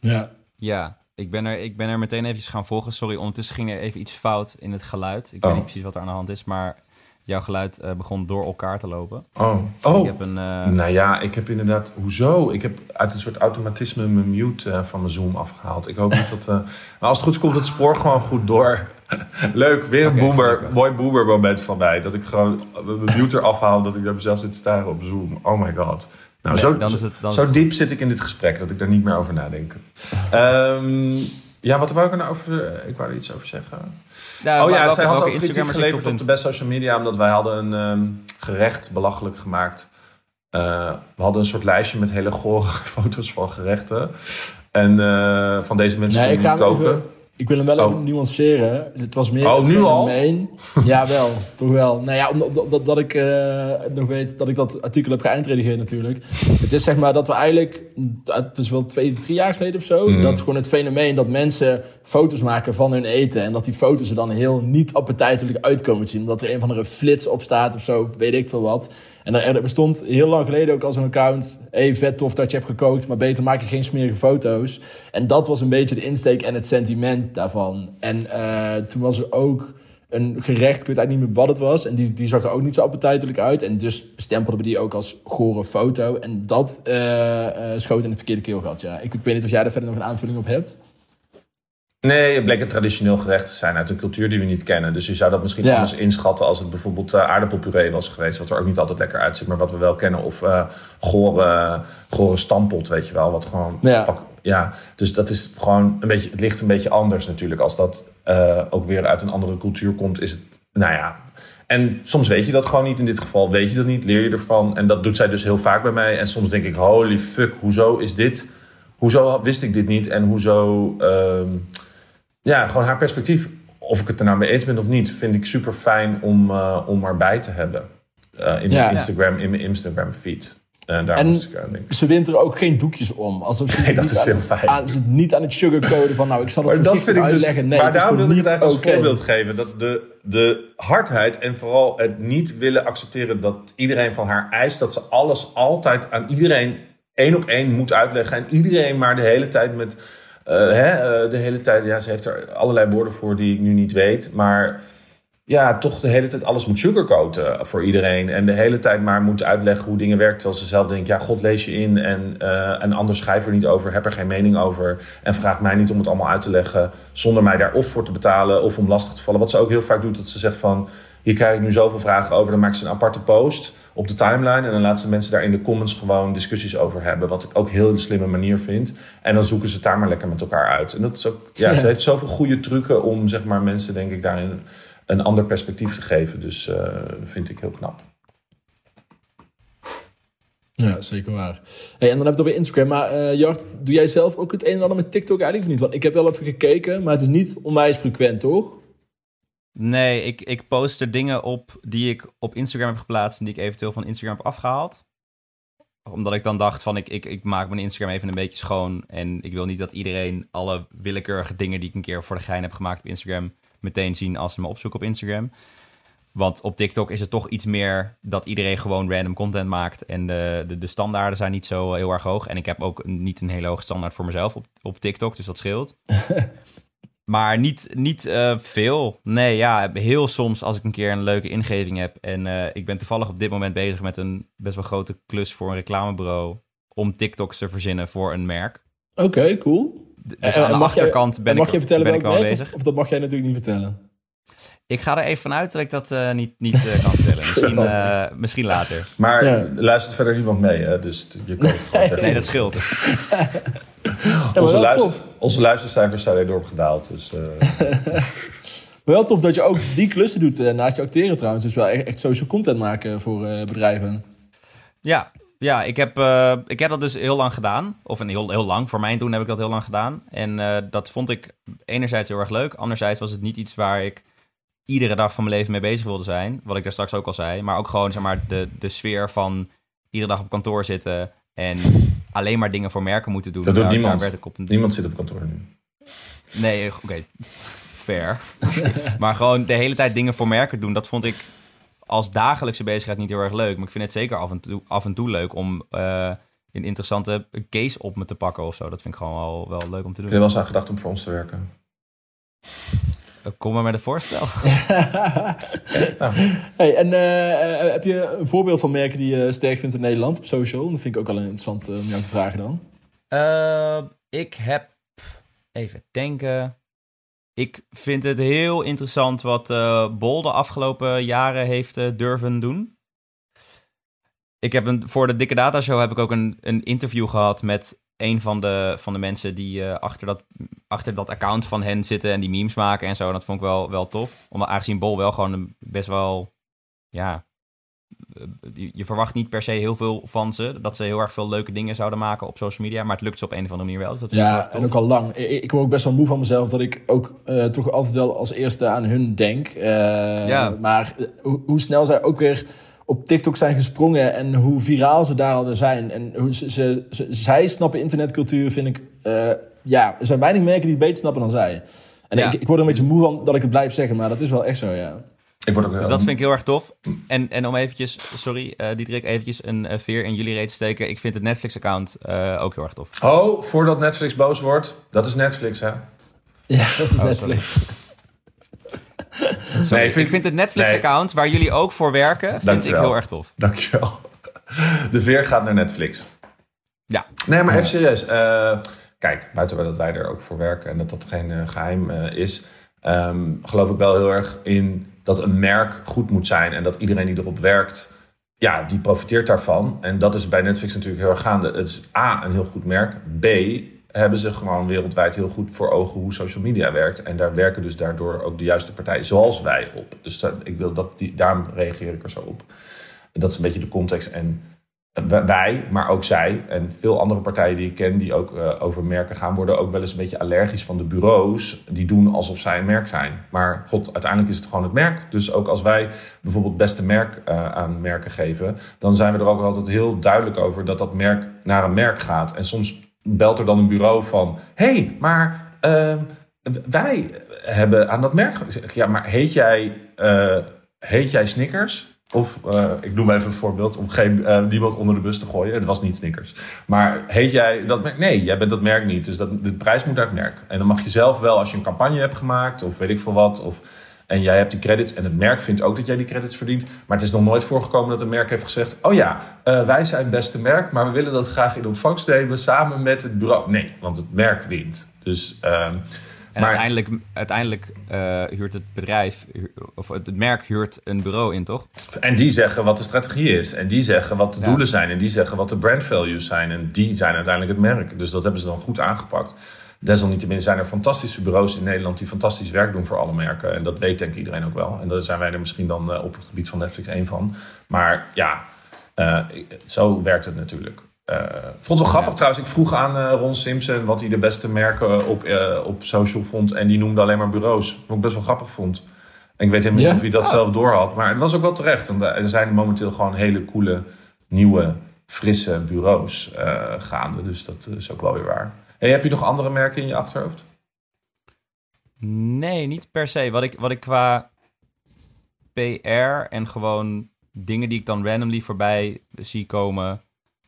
Ja. ja. Ik ben, er, ik ben er meteen even gaan volgen. Sorry, ondertussen ging er even iets fout in het geluid. Ik Oh. weet niet precies wat er aan de hand is, maar jouw geluid eh, begon door elkaar te lopen. Oh, Ik oh. heb een... eh, Nou ja, ik heb inderdaad... Hoezo? Ik heb uit een soort automatisme mijn mute eh, van mijn Zoom afgehaald. Ik hoop niet dat... maar als het goed komt het spoor gewoon goed door. Leuk, weer een Oké, boomer, mooi boomer moment van mij. Dat ik gewoon mijn mute eraf haal, dat ik naar mezelf zit te staren op Zoom. Oh my god. Nou, nee, zo, het, zo diep zit ik in dit gesprek dat ik daar niet meer over nadenk. Ehm, ja, wat wou ik er nou over... Ik wou er iets over zeggen. Ja, oh ja, welke- zij had ook kritiek geleverd op de best social media... omdat wij hadden een ehm, gerecht belachelijk gemaakt. Eh, we hadden een soort lijstje met hele gore foto's van gerechten. En eh, van deze mensen Nee, die niet koken. even, Ik wil hem wel Oh. even nuanceren. Het was meer Oh, nu al? fenomeen. Ja, wel. toch wel. Nou ja, omdat, omdat dat ik eh, nog weet dat ik dat artikel heb geëindredigeerd natuurlijk. Het is zeg maar dat we eigenlijk... Het is wel twee, drie jaar geleden of zo. Mhm. Dat gewoon het fenomeen dat mensen foto's maken van hun eten. En dat die foto's er dan heel niet appetijtelijk uitkomen te zien. Omdat er een van de flits op staat of zo. Weet ik veel wat. En er, bestond heel lang geleden ook al zo'n account. Hey, vet tof dat je hebt gekookt, maar beter maak je geen smerige foto's. En dat was een beetje de insteek en het sentiment daarvan. En eh, toen was er ook een gerecht, ik weet eigenlijk niet meer wat het was. En die, die zag er ook niet zo appetijtelijk uit. En dus bestempelden we die ook als gore foto. En dat eh, eh, schoot in het verkeerde keelgat, ja. Ik weet niet of jij daar verder nog een aanvulling op hebt. Nee, het bleek een traditioneel gerecht te zijn uit een cultuur die we niet kennen. Dus je zou dat misschien Ja. anders inschatten als het bijvoorbeeld eh, aardappelpuree was geweest. Wat er ook niet altijd lekker uitziet, maar wat we wel kennen. Of eh gore, gore stampot, weet je wel. Wat gewoon... Ja. fuck- ja, dus dat is gewoon een beetje... Het ligt een beetje anders natuurlijk. Als dat eh, ook weer uit een andere cultuur komt, is het... Nou ja... En soms weet je dat gewoon niet. In dit geval weet je dat niet, leer je ervan. En dat doet zij dus heel vaak bij mij. En soms denk ik, holy fuck, hoezo is dit... Hoezo wist ik dit niet? En hoezo... ehm, ja, gewoon haar perspectief. Of ik het er nou mee eens ben of niet, vind ik super fijn om, eh, om erbij te hebben. Eh, in, Ja. mijn Instagram, in mijn Instagram feed. En daar En- ik aan denken. Ze wint er ook geen doekjes om. Alsof ze Nee, dat niet is aan, heel fijn. Aan, ze niet aan het sugarcoden van... nou, ik zal het Maar dat dus. uitleggen. Nee, maar daarom wilde ik het eigenlijk als voorbeeld geven. Dat de, de hardheid en vooral het niet willen accepteren dat iedereen van haar eist dat ze alles altijd aan iedereen één op één moet uitleggen. En iedereen maar de hele tijd met. Eh, hè, eh, de hele tijd, ja, ze heeft er allerlei woorden voor die ik nu niet weet. Maar ja, toch de hele tijd alles moet sugarcoaten voor iedereen. En de hele tijd maar moet uitleggen hoe dingen werken. Terwijl ze zelf denken, ja, god lees je in. En, uh, en anders schrijf er niet over, heb er geen mening over. En vraag mij niet om het allemaal uit te leggen. Zonder mij daar of voor te betalen of om lastig te vallen. Wat ze ook heel vaak doet, dat ze zegt van... Hier krijg ik nu zoveel vragen over. Dan maakt ze een aparte post op de timeline. En dan laten ze mensen daar in de comments gewoon discussies over hebben. Wat ik ook heel een slimme manier vind. En dan zoeken ze het daar maar lekker met elkaar uit. En dat is ook, ja, ja. ze heeft zoveel goede trucken om zeg maar mensen, denk ik, daarin een ander perspectief te geven. Dus uh, vind ik heel knap. Ja, zeker waar. Hey, en dan heb je het over Instagram. Maar uh, Jart, doe jij zelf ook het een en ander met TikTok eigenlijk niet? Want ik heb wel even gekeken, maar het is niet onwijs frequent, toch? Nee, ik, ik post er dingen op die ik op Instagram heb geplaatst en die ik eventueel van Instagram heb afgehaald. Omdat ik dan dacht van ik, ik, ik maak mijn Instagram even een beetje schoon. En ik wil niet dat iedereen alle willekeurige dingen die ik een keer voor de gein heb gemaakt op Instagram meteen zien als ze me opzoeken op Instagram. Want op TikTok is het toch iets meer dat iedereen gewoon random content maakt. En de, de, de standaarden zijn niet zo heel erg hoog. En ik heb ook niet een hele hoge standaard voor mezelf op, op TikTok, dus dat scheelt. maar niet, niet uh, veel. Nee, ja, heel soms als ik een keer een leuke ingeving heb. En uh, ik ben toevallig op dit moment bezig met een best wel grote klus voor een reclamebureau. Om TikToks te verzinnen voor een merk. Oké, okay, cool. Dus aan de achterkant ben, mag je vertellen ben ik wel merk, bezig. Of, of, dat mag jij natuurlijk niet vertellen? Ik ga er even vanuit dat ik dat uh, niet, niet uh, kan vertellen. Misschien, uh, misschien later. Maar ja. luistert verder niemand mee, hè? dus je kan het gewoon nee, nee, dat scheelt. ja, onze, luister, onze luistercijfers zijn enorm gedaald. Dus, wel tof dat je ook die klussen doet naast je acteren trouwens. Dus wel echt, echt social content maken voor bedrijven. Ja, ja, ik heb, uh, ik heb dat dus heel lang gedaan. Of een heel, heel lang. Voor mijn doen heb ik dat heel lang gedaan. En uh, dat vond ik enerzijds heel erg leuk. Anderzijds was het niet iets waar ik iedere dag van mijn leven mee bezig wilde zijn. Wat ik daar straks ook al zei. Maar ook gewoon zeg maar, de, de sfeer van iedere dag op kantoor zitten. En alleen maar dingen voor merken moeten doen. Dat doet daar, niemand. Daar werd ik op een... Niemand zit op kantoor nu. Nee, oké. Okay. Fair. maar gewoon de hele tijd dingen voor merken doen. Dat vond ik als dagelijkse bezigheid niet heel erg leuk. Maar ik vind het zeker af en toe, af en toe leuk om uh, een interessante case op me te pakken of zo. Dat vind ik gewoon wel, wel leuk om te doen. Heb je wel eens aan gedacht om voor ons te werken? Kom maar met een voorstel. nou. hey, en uh, heb je een voorbeeld van merken die je sterk vindt in Nederland op social? Dat vind ik ook wel interessant om jou te vragen dan. Uh, ik heb... Even denken... Ik vind het heel interessant wat uh, Bol de afgelopen jaren heeft uh, durven doen. Ik heb een, voor de Dikke Data Show heb ik ook een, een interview gehad met een van de, van de mensen die uh, achter, dat, achter dat account van hen zitten en die memes maken en zo. Dat vond ik wel, wel tof. Omdat aangezien Bol wel gewoon een best wel, ja, je verwacht niet per se heel veel van ze. Dat ze heel erg veel leuke dingen zouden maken op social media. Maar het lukt ze op een of andere manier wel. Dus dat ja, en ook al lang. Ik, ik word ook best wel moe van mezelf dat ik ook uh, toch altijd wel als eerste aan hun denk. Uh, ja. Maar hoe, hoe, snel zij ook weer op TikTok zijn gesprongen en hoe viraal ze daar al zijn. En hoe ze, ze, ze zij snappen internetcultuur, vind ik. Uh, ja, er zijn weinig merken die het beter snappen dan zij. En ja. ik, ik word er een beetje moe van dat ik het blijf zeggen, maar dat is wel echt zo, ja. Ik word ook dus dat vind ik heel erg tof. En, en om eventjes, sorry uh, Diederik, eventjes een uh, veer in jullie reet te steken. Ik vind het Netflix-account uh, ook heel erg tof. Oh, voordat Netflix boos wordt. Dat is Netflix, hè? Ja, dat is oh, Netflix. Nee, ik, vind, ik vind het Netflix-account, nee. waar jullie ook voor werken, vind Dankjewel. ik heel erg tof. Dankjewel. De veer gaat naar Netflix. Ja. Nee, maar even serieus. kijk, buiten dat wij er ook voor werken en dat dat geen geheim is... Um, geloof ik wel heel erg in dat een merk goed moet zijn en dat iedereen die erop werkt, ja, die profiteert daarvan. En dat is bij Netflix natuurlijk heel erg gaande. Het is A, een heel goed merk. B, hebben ze gewoon wereldwijd heel goed voor ogen hoe social media werkt. En daar werken dus daardoor ook de juiste partijen zoals wij op. Dus ik wil dat die, daarom reageer ik er zo op. Dat is een beetje de context. En wij, maar ook zij en veel andere partijen die ik ken die ook uh, over merken gaan, worden ook wel eens een beetje allergisch van de bureaus. Die doen alsof zij een merk zijn. Maar god, uiteindelijk is het gewoon het merk. Dus ook als wij bijvoorbeeld beste merk uh, aan merken geven, dan zijn we er ook altijd heel duidelijk over dat dat merk naar een merk gaat. En soms belt er dan een bureau van: hey, maar uh, wij hebben aan dat merk. Ja, maar heet jij, uh, heet jij Snickers? Of, uh, ik noem even een voorbeeld om geen, uh, niemand onder de bus te gooien. Het was niet Snickers. Maar heet jij dat merk? Nee, jij bent dat merk niet. Dus dat, de prijs moet naar het merk. En dan mag je zelf wel, als je een campagne hebt gemaakt of weet ik veel wat. Of En jij hebt die credits en het merk vindt ook dat jij die credits verdient. Maar het is nog nooit voorgekomen dat een merk heeft gezegd: Oh ja, uh, wij zijn het beste merk, maar we willen dat graag in ontvangst nemen samen met het bureau. Nee, want het merk wint. Dus. Uh, en maar, uiteindelijk, uiteindelijk uh, huurt het bedrijf, of het merk huurt een bureau in, toch? En die zeggen wat de strategie is. En die zeggen wat de ja. doelen zijn. En die zeggen wat de brand values zijn. En die zijn uiteindelijk het merk. Dus dat hebben ze dan goed aangepakt. Desalniettemin zijn er fantastische bureaus in Nederland die fantastisch werk doen voor alle merken. En dat weet denk ik iedereen ook wel. En daar zijn wij er misschien dan uh, op het gebied van Netflix één van. Maar ja, uh, zo werkt het natuurlijk. Uh, vond het wel grappig ja. trouwens. Ik vroeg aan uh, Ron Simpson wat hij de beste merken op, op social vond. En die noemde alleen maar bureaus. Wat ik best wel grappig vond. En ik weet helemaal niet of hij dat ah. zelf door had. Maar het was ook wel terecht. Want er zijn momenteel gewoon hele coole, nieuwe, frisse bureaus gaande. Dus dat is ook wel weer waar. Hey, heb je nog andere merken in je achterhoofd? Nee, niet per se. Wat ik, wat ik qua PR en gewoon dingen die ik dan randomly voorbij zie komen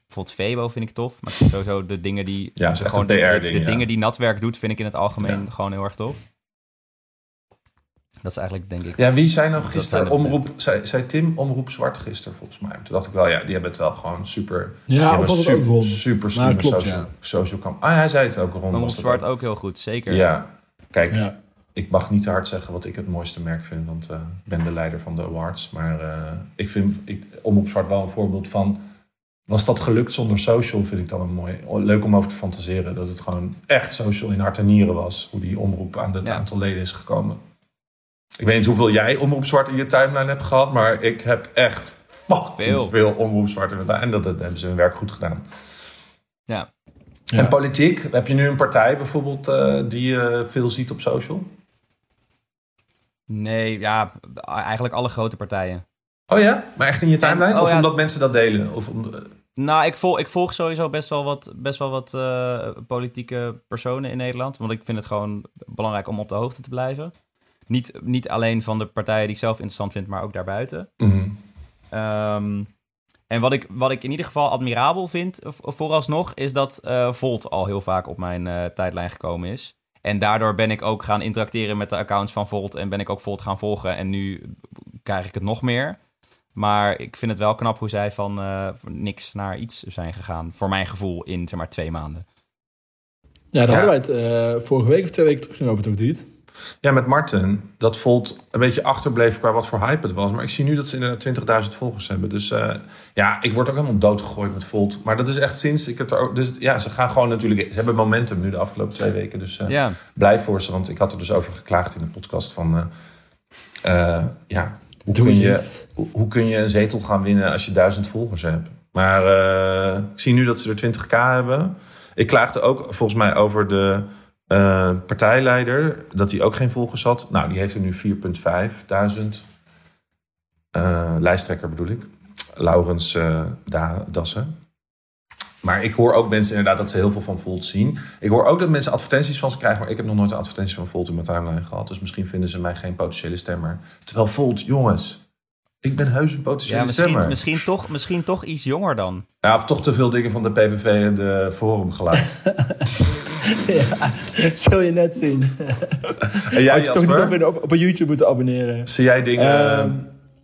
Bijvoorbeeld Febo vind ik tof. Maar sowieso de dingen die... Ja, gewoon de, de, de, dingen die Natwerk doet, vind ik in het algemeen ja. gewoon heel erg tof. Dat is eigenlijk, denk ik... Ja, wie zijn nou gisteren? Omroep, zei, zei Tim Omroep Zwart gisteren, volgens mij. Toen dacht ik wel, ja, die hebben het wel gewoon super... Ja, of super, ook rond. super slimme klopt, social, ja. social camp. Ah, hij zei het ook, rond. Omroep Zwart ook heel goed, zeker. Ja, kijk, Ja. ik mag niet te hard zeggen wat ik het mooiste merk vind, want eh, ik ben de leider van de awards. Maar eh, ik vind ik, Omroep Zwart wel een voorbeeld van... Was dat gelukt zonder social, vind ik dan een mooi. Leuk om over te fantaseren. Dat het gewoon echt social in hart en nieren was. Hoe die omroep aan het Ja. aantal leden is gekomen. Ik weet niet hoeveel jij Omroep Zwart in je timeline hebt gehad. Maar ik heb echt fucking Veel. veel, Omroep Zwart inderdaad. En dat, dat hebben ze hun werk goed gedaan. Ja. Ja. En politiek? Heb je nu een partij bijvoorbeeld eh, die je veel ziet op social? Nee, ja, eigenlijk alle grote partijen. Oh ja? Maar echt in je timeline? oh of ja. omdat mensen dat delen? Of om, Nou, ik volg, ik volg sowieso best wel wat, best wel wat eh, politieke personen in Nederland. Want ik vind het gewoon belangrijk om op de hoogte te blijven. Niet, niet alleen van de partijen die ik zelf interessant vind, maar ook daarbuiten. Mhm. Ehm, en wat ik, wat ik in ieder geval admirabel vind, vooralsnog, is dat eh, Volt al heel vaak op mijn eh, tijdlijn gekomen is. En daardoor ben ik ook gaan interacteren met de accounts van Volt en ben ik ook Volt gaan volgen. En nu krijg ik het nog meer. Maar ik vind het wel knap hoe zij van, eh, niks naar iets zijn gegaan. Voor mijn gevoel in zeg maar twee maanden. Ja, daar Ja. hadden wij het eh, vorige week of twee weken terug nog over, toch niet? Ja, met Martin. Dat Volt een beetje achterbleef qua wat voor hype het was. Maar ik zie nu dat ze inderdaad 20.000 volgers hebben. Dus eh, ja, ik word ook helemaal doodgegooid met Volt. Maar dat is echt sinds ik het er ook... Dus ja, ze gaan gewoon natuurlijk... Ze hebben momentum nu de afgelopen twee weken. Dus eh, Ja, blij voor ze. Want ik had er dus over geklaagd in de podcast van... eh, eh, ja, hoe Doe kun, je, hoe, hoe kun je een zetel gaan winnen als je duizend volgers hebt? Maar eh, ik zie nu dat ze er 20k hebben. Ik klaagde ook volgens mij over de eh, partijleider. Dat hij ook geen volgers had. Nou, die heeft er nu 4,5 duizend. Eh, lijsttrekker bedoel ik. Laurens da Dassen. Maar ik hoor ook mensen inderdaad dat ze heel veel van Volt zien. Ik hoor ook dat mensen advertenties van ze krijgen. Maar ik heb nog nooit een advertentie van Volt in mijn timeline gehad. Dus misschien vinden ze mij geen potentiële stemmer. Terwijl Volt, jongens. Ik ben heus een potentiële ja misschien, stemmer. misschien, toch, misschien toch iets jonger dan. Ja, of toch te veel dingen van de PVV en de Forum geluid. ja, zul je net zien. en jij, Had je toch niet op, op, YouTube moeten abonneren? Zie jij dingen... Ehm,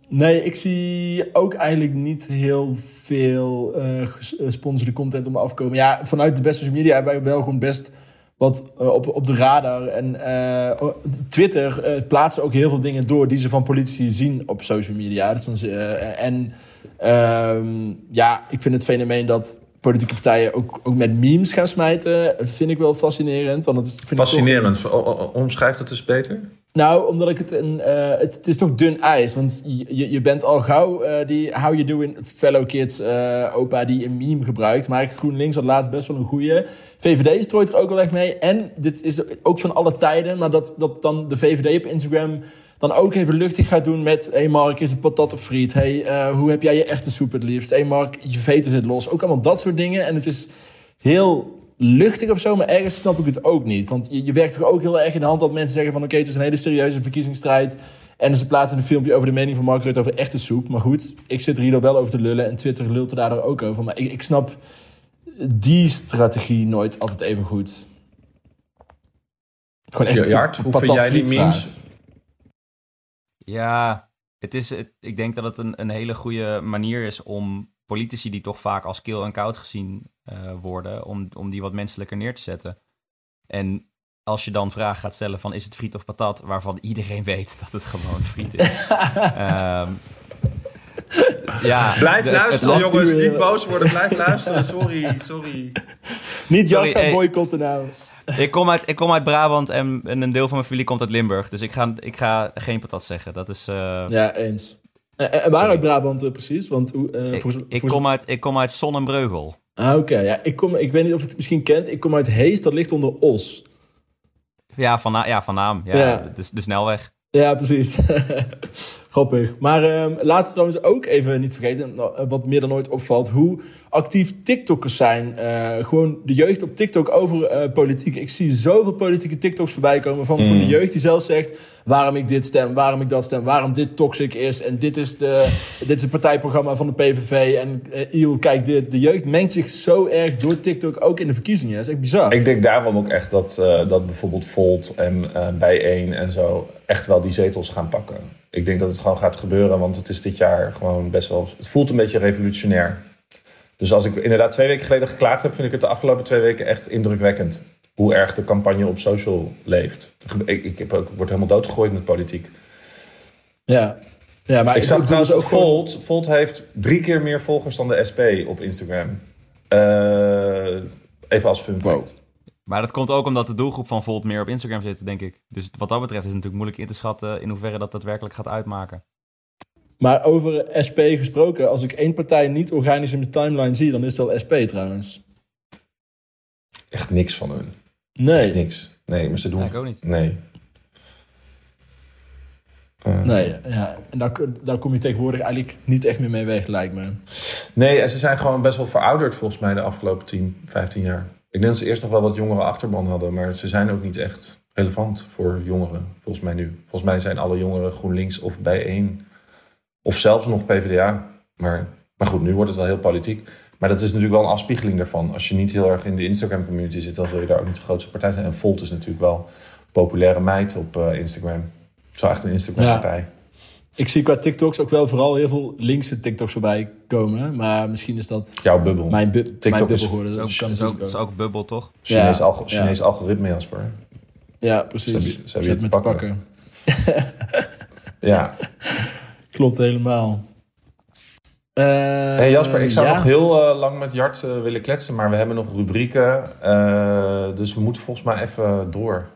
nee, ik zie ook eigenlijk niet heel veel gesponsorde content om me afkomen. Ja, vanuit de beste social media hebben wij wel gewoon best wat eh, op, op de radar. En eh, oh, Twitter eh, plaatst ook heel veel dingen door die ze van politici zien op social media. Dus en ehm, ja, ik vind het fenomeen dat politieke partijen ook, ook met memes gaan smijten, vind ik wel fascinerend. Want dat is, toch- Fascinerend. O- o- Omschrijf dat eens beter. nou, omdat ik het een. eh, het, het is toch dun ijs. Want je, je- bent al gauw eh, die How You Doing Fellow Kids eh, opa die een meme gebruikt. Maar GroenLinks had laatst best wel een goeie. VVD strooit er ook wel echt mee. En dit is ook van alle tijden. Maar dat, dat dan de VVD op Instagram dan ook even luchtig gaat doen met... Hey Mark, is het patat of friet? Hey, eh, hoe heb jij je echte soep het liefst? Hey Mark, je veten zit los. Ook allemaal dat soort dingen. En het is heel luchtig of zo, maar ergens snap ik het ook niet. Want je, je werkt toch ook heel erg in de hand dat mensen zeggen van... oké, het is een hele serieuze verkiezingsstrijd... en ze plaatsen een filmpje over de mening van Mark Rutte over echte soep. Maar goed, ik zit er hier wel over te lullen... en Twitter lult er daardoor ook over. Maar ik, ik snap die strategie nooit altijd even goed. Gewoon echt Ja, Jart, hoe vind jij die memes? vragen. Ja, het is, het- ik denk dat het een, een hele goede manier is om politici die toch vaak als kil en koud gezien eh, worden, om, om die wat menselijker neer te zetten. En als je dan vragen gaat stellen van is het friet of patat, waarvan iedereen weet dat het gewoon friet is. Ehm, ja, Blijf de- het- het luisteren, jongens. eh, Niet boos worden. Blijf luisteren. Sorry, sorry. Niet gaan hey. boycotten nou. Ik kom, uit, ik kom uit Brabant en, en een deel van mijn familie komt uit Limburg. Dus ik ga, ik ga geen patat zeggen. Dat is, eh, Ja, eens. En, en waar uit Brabant eh, precies? Want eh, ik, volgens, ik, volgens- kom uit, ik kom uit Sonnenbreugel. Ah, oké. Ja, ik, kom, ik weet niet of je het misschien kent. Ik kom uit Hees, dat ligt onder Os. Ja, van, ja, van naam. Ja, Ja. De, de snelweg. Ja, precies. Grappig. Maar ehm, laten we trouwens ook even niet vergeten, nou, wat meer dan ooit opvalt, hoe actief TikTokkers zijn. Eh, gewoon de jeugd op TikTok over eh, politiek. Ik zie zoveel politieke TikToks voorbij komen van de jeugd die zelf zegt waarom ik dit stem, waarom ik dat stem, waarom dit toxic is. En dit is, de, dit is het partijprogramma van de PVV. En eh Iel, kijk dit. De jeugd mengt zich zo erg door TikTok, ook in de verkiezingen. Dat is echt bizar. Ik denk daarom ook echt dat, eh, dat bijvoorbeeld Volt en eh Bijeen en zo echt wel die zetels gaan pakken. Ik denk dat het gewoon gaat gebeuren, want het is dit jaar gewoon best wel... Het voelt een beetje revolutionair. Dus als ik inderdaad twee weken geleden geklaagd heb, vind ik het de afgelopen twee weken echt indrukwekkend. Hoe erg de campagne op social leeft. Ik, ik, heb ook, ik word helemaal doodgegooid met politiek. Ja. Ja, maar ik zag trouwens ook Volt. Volt heeft drie keer meer volgers dan de SP op Instagram. Eh, even als fun fact. Maar dat komt ook omdat de doelgroep van Volt meer op Instagram zit, denk ik. Dus wat dat betreft is het natuurlijk moeilijk in te schatten in hoeverre dat daadwerkelijk gaat uitmaken. Maar over SP gesproken, als ik één partij niet organisch in mijn timeline zie, dan is het wel SP trouwens. Echt niks van hun. Nee, Niks. Nee, maar ze doen... Ja, ik ook niet. Nee. Eh, nee, ja. En daar, daar kom je tegenwoordig eigenlijk niet echt meer mee weg, lijkt me. Nee, en ze zijn gewoon best wel verouderd volgens mij de afgelopen 10, 15 jaar. Ik denk dat ze eerst nog wel wat jongere achterban hadden, maar ze zijn ook niet echt relevant voor jongeren, volgens mij nu. Volgens mij zijn alle jongeren GroenLinks of bijeen, of zelfs nog PvdA. Maar, maar goed, nu wordt het wel heel politiek. Maar dat is natuurlijk wel een afspiegeling daarvan. Als je niet heel erg in de Instagram-community zit, dan zul je daar ook niet de grootste partij zijn. En Volt is natuurlijk wel een populaire meid op eh, Instagram. Zo echt een Instagram-partij. Ik zie qua TikToks ook wel vooral heel veel linkse TikToks voorbij komen. Maar misschien is dat Jouw bubbel. mijn, bu TikTok mijn bubbel is- geworden. Dat is ook, is ook, is bubbel, toch? Chinees, Ja, alg- ja. Chinees algoritme, Jasper. Ja, precies. ze hebben je te te pakken. pakken. Ja. Klopt helemaal. Eh, Hey Jasper, ik zou ja. nog heel eh, lang met Jart eh, willen kletsen, maar we hebben nog rubrieken. eh, dus we moeten volgens mij even door.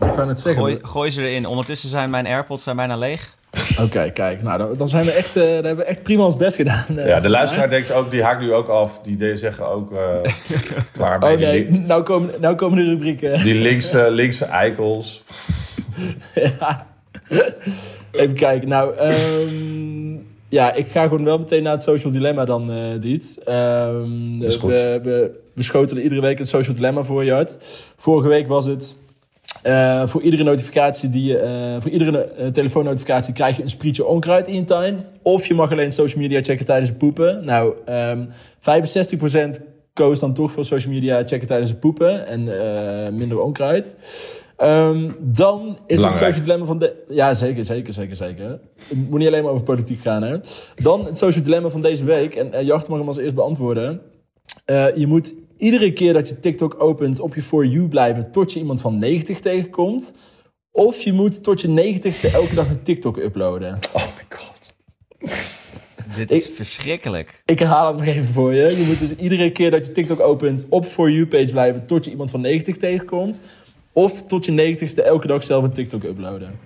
Ik kan het zeggen. Gooi, gooi ze erin. Ondertussen zijn mijn AirPods zijn bijna leeg. Oké, kijk. Nou, dan, dan zijn we echt, eh, dan hebben we echt prima ons best gedaan. eh, Ja, de luisteraar denkt ook, die haakt nu ook af. Die zeggen ook eh, klaar bij Oh nee, nou komen, nou komen de rubrieken. die linkse, linkse eikels. Ja. Even kijken. Nou, ehm, ja, ik ga gewoon wel meteen naar het social dilemma dan, Diet. Is goed. We, we, we schotelen iedere week het social dilemma voor je uit. Vorige week was het... eh, voor iedere notificatie die je, eh, voor iedere eh, telefoonnotificatie krijg je een sprietje onkruid in je tuin. Of je mag alleen social media checken tijdens het poepen. Nou, ehm 65% koos dan toch voor social media checken tijdens het poepen en minder onkruid. Ehm, dan is het social dilemma van de. Ja, zeker, zeker, zeker, zeker. Het moet niet alleen maar over politiek gaan, hè. Dan het social dilemma van deze week. En uh, Jart mag hem als eerst beantwoorden. Je moet iedere keer dat je TikTok opent op je For You blijven tot je iemand van 90 tegenkomt. Of je moet tot je 90ste elke dag een TikTok uploaden. Oh my god. Dit is Ik- verschrikkelijk. Ik herhaal het nog even voor je. Je moet dus iedere keer dat je TikTok opent op For You page blijven tot je iemand van 90 tegenkomt. Of tot je 90ste elke dag zelf een TikTok uploaden.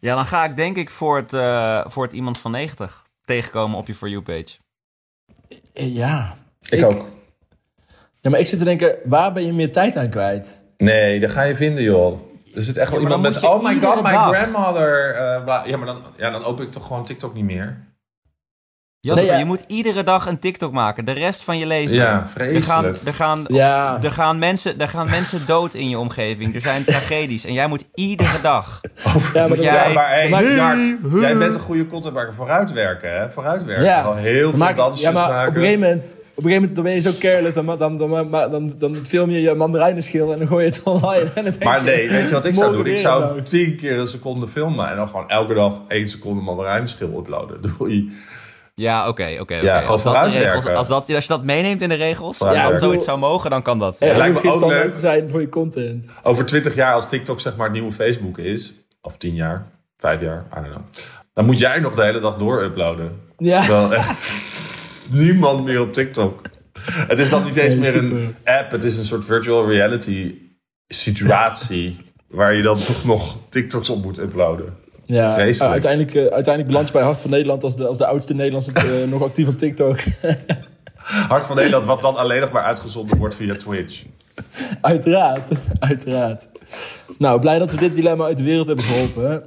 Ja, dan ga ik denk ik voor het, eh, voor het iemand van 90 tegenkomen op je For You page. Eh, Ja. Ik, ook. Ja, maar ik zit te denken, waar ben je meer tijd aan kwijt? Nee, dat ga je vinden, joh. Er zit echt wel Ja, iemand met... Oh my god, my dag. grandmother. eh, bla- ja, maar dan, ja, dan open ik toch gewoon TikTok niet meer. Jasper, Nee, ja. je moet iedere dag een TikTok maken. De rest van je leven. Ja, Er gaan, vreselijk. er, gaan, Ja. er, gaan mensen, er gaan mensen dood in je omgeving. Er zijn tragedies. En jij moet iedere dag. Ja, maar jij- Ja, maar hey, Jart, jij bent een goede contentmaker. Vooruitwerken, hè? Vooruitwerken. Ja. Al heel veel Maak- dansjes ja, maar maken. op een gegeven moment... Op een gegeven moment dan ben je zo careless, dan, dan, dan, dan, dan, film je je mandarijnenschil en dan gooi je het online. En dan denk Maar nee, weet je wat ik zou doen? Ik zou tien keer een seconde filmen en dan gewoon elke dag één seconde mandarijnschil uploaden. Doei. Ja, oké, oké. Ja, Als dat regels, als, dat, als je dat meeneemt in de regels, Vooruitwerken. als zoiets zou mogen, dan kan dat. Er lijkt lijkt me geen ook standaard leuk. te zijn voor je content. Over twintig jaar, als TikTok zeg maar het nieuwe Facebook is, of tien jaar, vijf jaar, I don't know. Dan moet jij nog de hele dag door uploaden. Ja. Wel echt niemand meer op TikTok. Het is dan niet eens Nee, meer een app, het is een soort virtual reality situatie. Waar je dan toch nog TikToks op moet uploaden. Ja, Vreselijk. uiteindelijk, uh, uiteindelijk beland bij Hart van Nederland als de, als de oudste Nederlandse uh, nog actief op TikTok. Hart van Nederland, wat dan alleen nog maar uitgezonden wordt via Twitch. uiteraard, uiteraard. Nou, blij dat we dit dilemma uit de wereld hebben geholpen.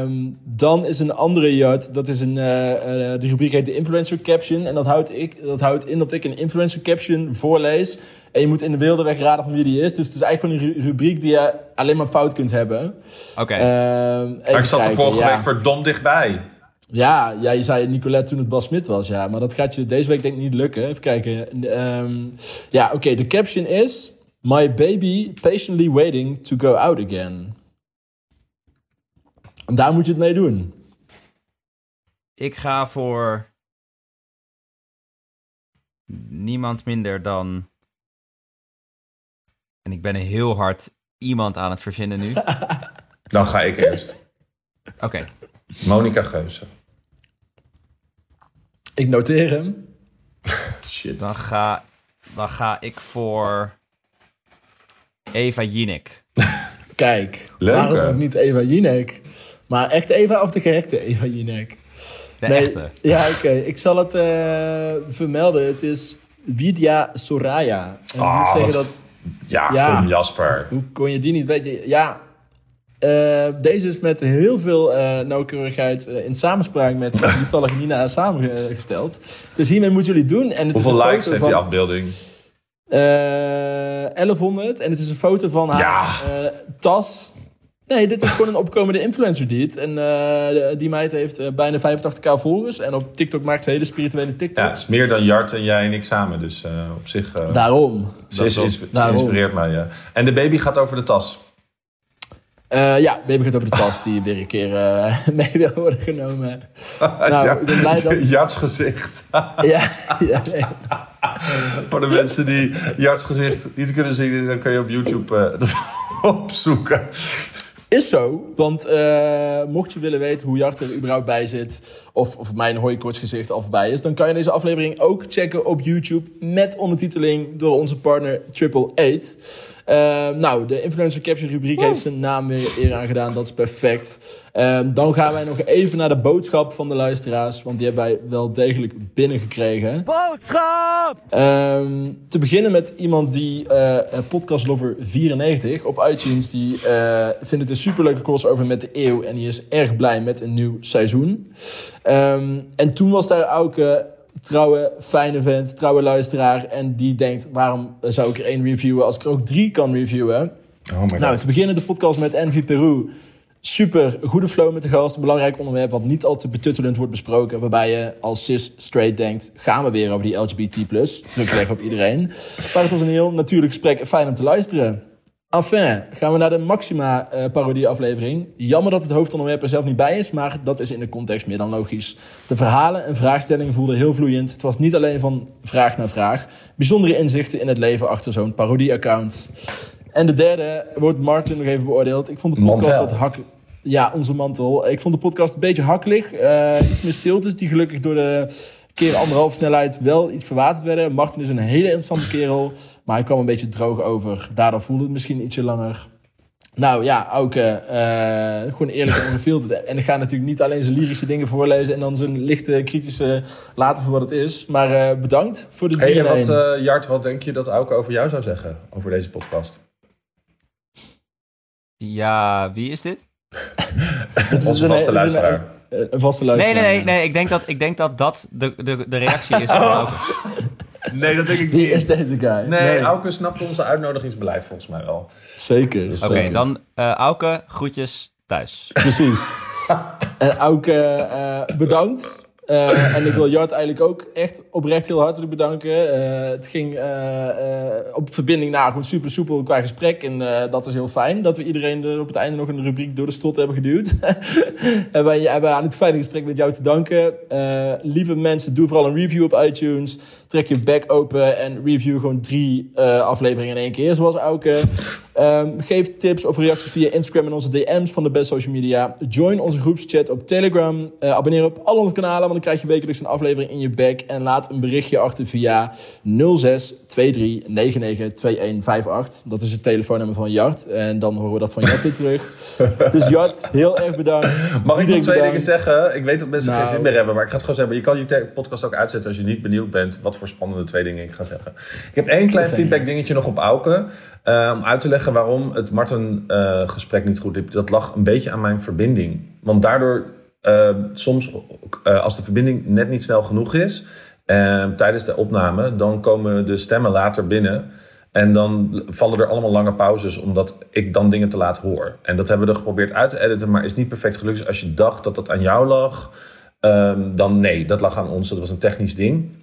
Um, dan is een andere Jart, dat is een, uh, uh, de rubriek heet de Influencer Caption. En dat houdt, ik, dat houdt in dat ik een Influencer Caption voorlees. En je moet in de wilde weg raden van wie die is. Dus het is eigenlijk gewoon een rubriek die je alleen maar fout kunt hebben. Oké. Okay. Uh, maar ik zat er vorige ja. week verdomd dichtbij. Ja, ja, je zei Nicolette toen het Bas Smit was, ja. Maar dat gaat je deze week denk ik niet lukken. Even kijken. Um, ja, oké. Okay, de caption is... My baby patiently waiting to go out again. En daar moet je het mee doen. Ik ga voor... Niemand minder dan... En ik ben heel hard iemand aan het verzinnen nu. Dan ga ik eerst. Oké. Okay. Monica Geuze. Ik noteer hem. Shit. Dan ga, dan ga ik voor Eva Jinek. Kijk, Leuk, waarom hè? ook niet Eva Jinek? Maar echt Eva of de correcte Eva Jinek? De echte. Ja, oké. Okay. Ik zal het uh, vermelden. Het is Vidya Soraya. En oh, ik moet zeggen wat... dat... Ja, ja, kom Jasper. Hoe kon je die niet weten? Ja, uh, deze is met heel veel uh, nauwkeurigheid uh, in samenspraak met lieftallige Nina samengesteld. Dus hiermee moeten jullie doen. En het Hoeveel is een likes foto heeft van, die afbeelding? Uh, 1100. En het is een foto van ja. haar tas. Nee, dit is gewoon een opkomende influencer die het. En uh, die meid heeft uh, bijna 85k volgers. En op TikTok maakt ze hele spirituele TikToks. Ja, het is meer dan Jart en jij en ik samen. Dus uh, op zich... Daarom. Ze, is, is, ze inspireert mij, ja. En de baby gaat over de tas. Uh, ja, baby gaat over de tas die weer een keer uh, mee wil worden genomen. nou, ja, ik ben blij dat... Ja, ja nee. Voor de mensen die Jarts gezicht niet kunnen zien, dan kun je op YouTube uh, opzoeken. Is zo, want uh, mocht je willen weten hoe Jart er überhaupt bij zit... of, of mijn hooikortsgezicht al voorbij is... dan kan je deze aflevering ook checken op YouTube... met ondertiteling door onze partner Triple Eight. Uh, nou, de Influencer Caption rubriek heeft zijn naam weer eer aangedaan. Dat is perfect. Uh, dan gaan wij nog even naar de boodschap van de luisteraars... want die hebben wij wel degelijk binnengekregen. Boodschap! Um, te beginnen met iemand die uh, podcastlover 94 op iTunes... die uh, vindt het een superleuke crossover met de eeuw... en die is erg blij met een nieuw seizoen. Um, en toen was daar ook... Uh, trouwe, fijne vent, trouwe luisteraar... en die denkt, waarom zou ik er één reviewen... als ik er ook drie kan reviewen? Oh my nou, te beginnen de podcast met Envy Peru... Super goede flow met de gast. Een belangrijk onderwerp wat niet al te betuttelend wordt besproken. Waarbij je als cis straight denkt, gaan we weer over die LGBT+. Druk leggen op iedereen. Maar het was een heel natuurlijk gesprek. Fijn om te luisteren. Enfin, gaan we naar de Maxima uh, parodie aflevering. Jammer dat het hoofdonderwerp er zelf niet bij is, maar dat is in de context meer dan logisch. De verhalen en vraagstellingen voelden heel vloeiend. Het was niet alleen van vraag naar vraag. Bijzondere inzichten in het leven achter zo'n parodie-account. En de derde wordt Martin nog even beoordeeld. Ik vond de podcast wat hak... Ja, onze mantel. Ik vond de podcast een beetje hakkelig. Uh, iets meer stiltes die gelukkig door de keer anderhalf snelheid wel iets verwaterd werden. Martin is een hele interessante kerel, maar hij kwam een beetje droog over. Daardoor voelde het misschien ietsje langer. Nou ja, ook uh, gewoon eerlijk en ongefilterd. En ik ga natuurlijk niet alleen zijn lyrische dingen voorlezen... en dan zijn lichte kritische laten voor wat het is. Maar uh, bedankt voor de drie hey, en wat, uh, Jart, wat denk je dat Auke over jou zou zeggen? Over deze podcast? Ja, wie is dit? Het is Onze een- vaste is een- luisteraar. een vaste Nee, luisteraar. nee, nee, nee. Ik denk dat ik denk dat, dat de, de, de reactie is. van Auke. Nee, dat denk ik Wie niet. is deze guy? Nee, Auke snapt onze uitnodigingsbeleid volgens mij wel. Zeker. Oké, zeker. dan eh Auke, groetjes thuis. Precies. en eh, eh, bedankt. Eh, en ik wil Jart eigenlijk ook echt oprecht heel hartelijk bedanken. Eh, het ging eh, op verbinding na gewoon super soepel qua gesprek. En dat is heel fijn dat we iedereen er op het einde nog een rubriek door de strot hebben geduwd. en wij hebben aan het fijne gesprek met jou te danken. Lieve mensen, doe vooral een review op iTunes. Trek je back open en review gewoon drie afleveringen in één keer, zoals Auke. Ehm, geef tips of reacties via Instagram en onze DM's van de Best Social Media. Join onze groepschat op Telegram. Eh, abonneer op al onze kanalen, want dan krijg je wekelijks een aflevering in je back. En laat een berichtje achter via 06 23 99 2158. Dat is het telefoonnummer van Jart. En dan horen we dat van Jart weer terug. Dus Jart, heel erg bedankt. Mag ik nog twee dingen zeggen? Ik weet dat mensen Nou. geen zin meer hebben, maar ik ga het gewoon zeggen. Je kan je podcast ook uitzetten als je niet benieuwd bent wat voor spannende twee dingen ik ga zeggen. Ik heb één klein feedback dingetje nog op Auke. eh, om uit te leggen waarom het Martin-gesprek niet goed liep. Dat lag een beetje aan mijn verbinding. Want daardoor, eh, soms eh, als de verbinding net niet snel genoeg is eh, tijdens de opname, dan komen de stemmen later binnen. En dan vallen er allemaal lange pauzes, omdat ik dan dingen te laat hoor. En dat hebben we er geprobeerd uit te editen, maar is niet perfect gelukt. Dus als je dacht dat dat aan jou lag, ehm, dan nee, dat lag aan ons. Dat was een technisch ding.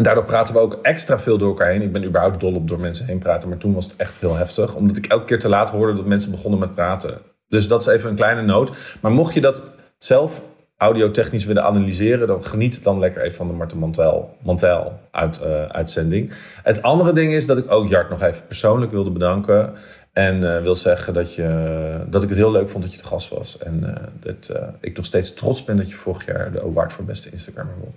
En daardoor praten we ook extra veel door elkaar heen. Ik ben überhaupt dol op door mensen heen praten, maar toen was het echt heel heftig. Omdat ik elke keer te laat hoorde dat mensen begonnen met praten. Dus dat is even een kleine noot. Maar mocht je dat zelf audiotechnisch willen analyseren, dan geniet dan lekker even van de Marten Mantel, Mantel uit, eh, uitzending. Het andere ding is dat ik ook Jart nog even persoonlijk wilde bedanken. En eh, wil zeggen dat, je, dat ik het heel leuk vond dat je te gast was. En eh, dat ik nog steeds trots ben dat je vorig jaar de award voor beste Instagrammer won.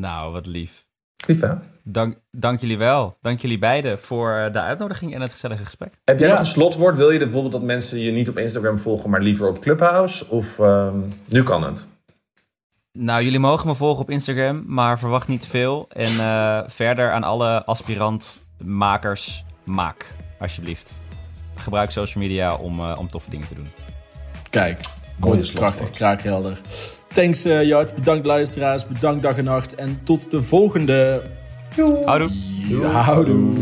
Nou, wat lief. Lief hè? Dank, dank jullie wel. Dank jullie beiden voor eh, de uitnodiging en het gezellige gesprek. Heb jij Ja. nog een slotwoord? Wil je bijvoorbeeld dat mensen je niet op Instagram volgen, maar liever op Clubhouse? Of ehm, nu kan het? Nou, jullie mogen me volgen op Instagram, maar verwacht niet te veel. En eh, verder aan alle aspirant-makers, maak alsjeblieft. Gebruik social media om, eh, om toffe dingen te doen. Kijk, slotwoord. krachtig, kraakhelder. Thanks eh, Jart, bedankt luisteraars, bedankt dag en nacht. En tot de volgende. Houdoe! Houdoe.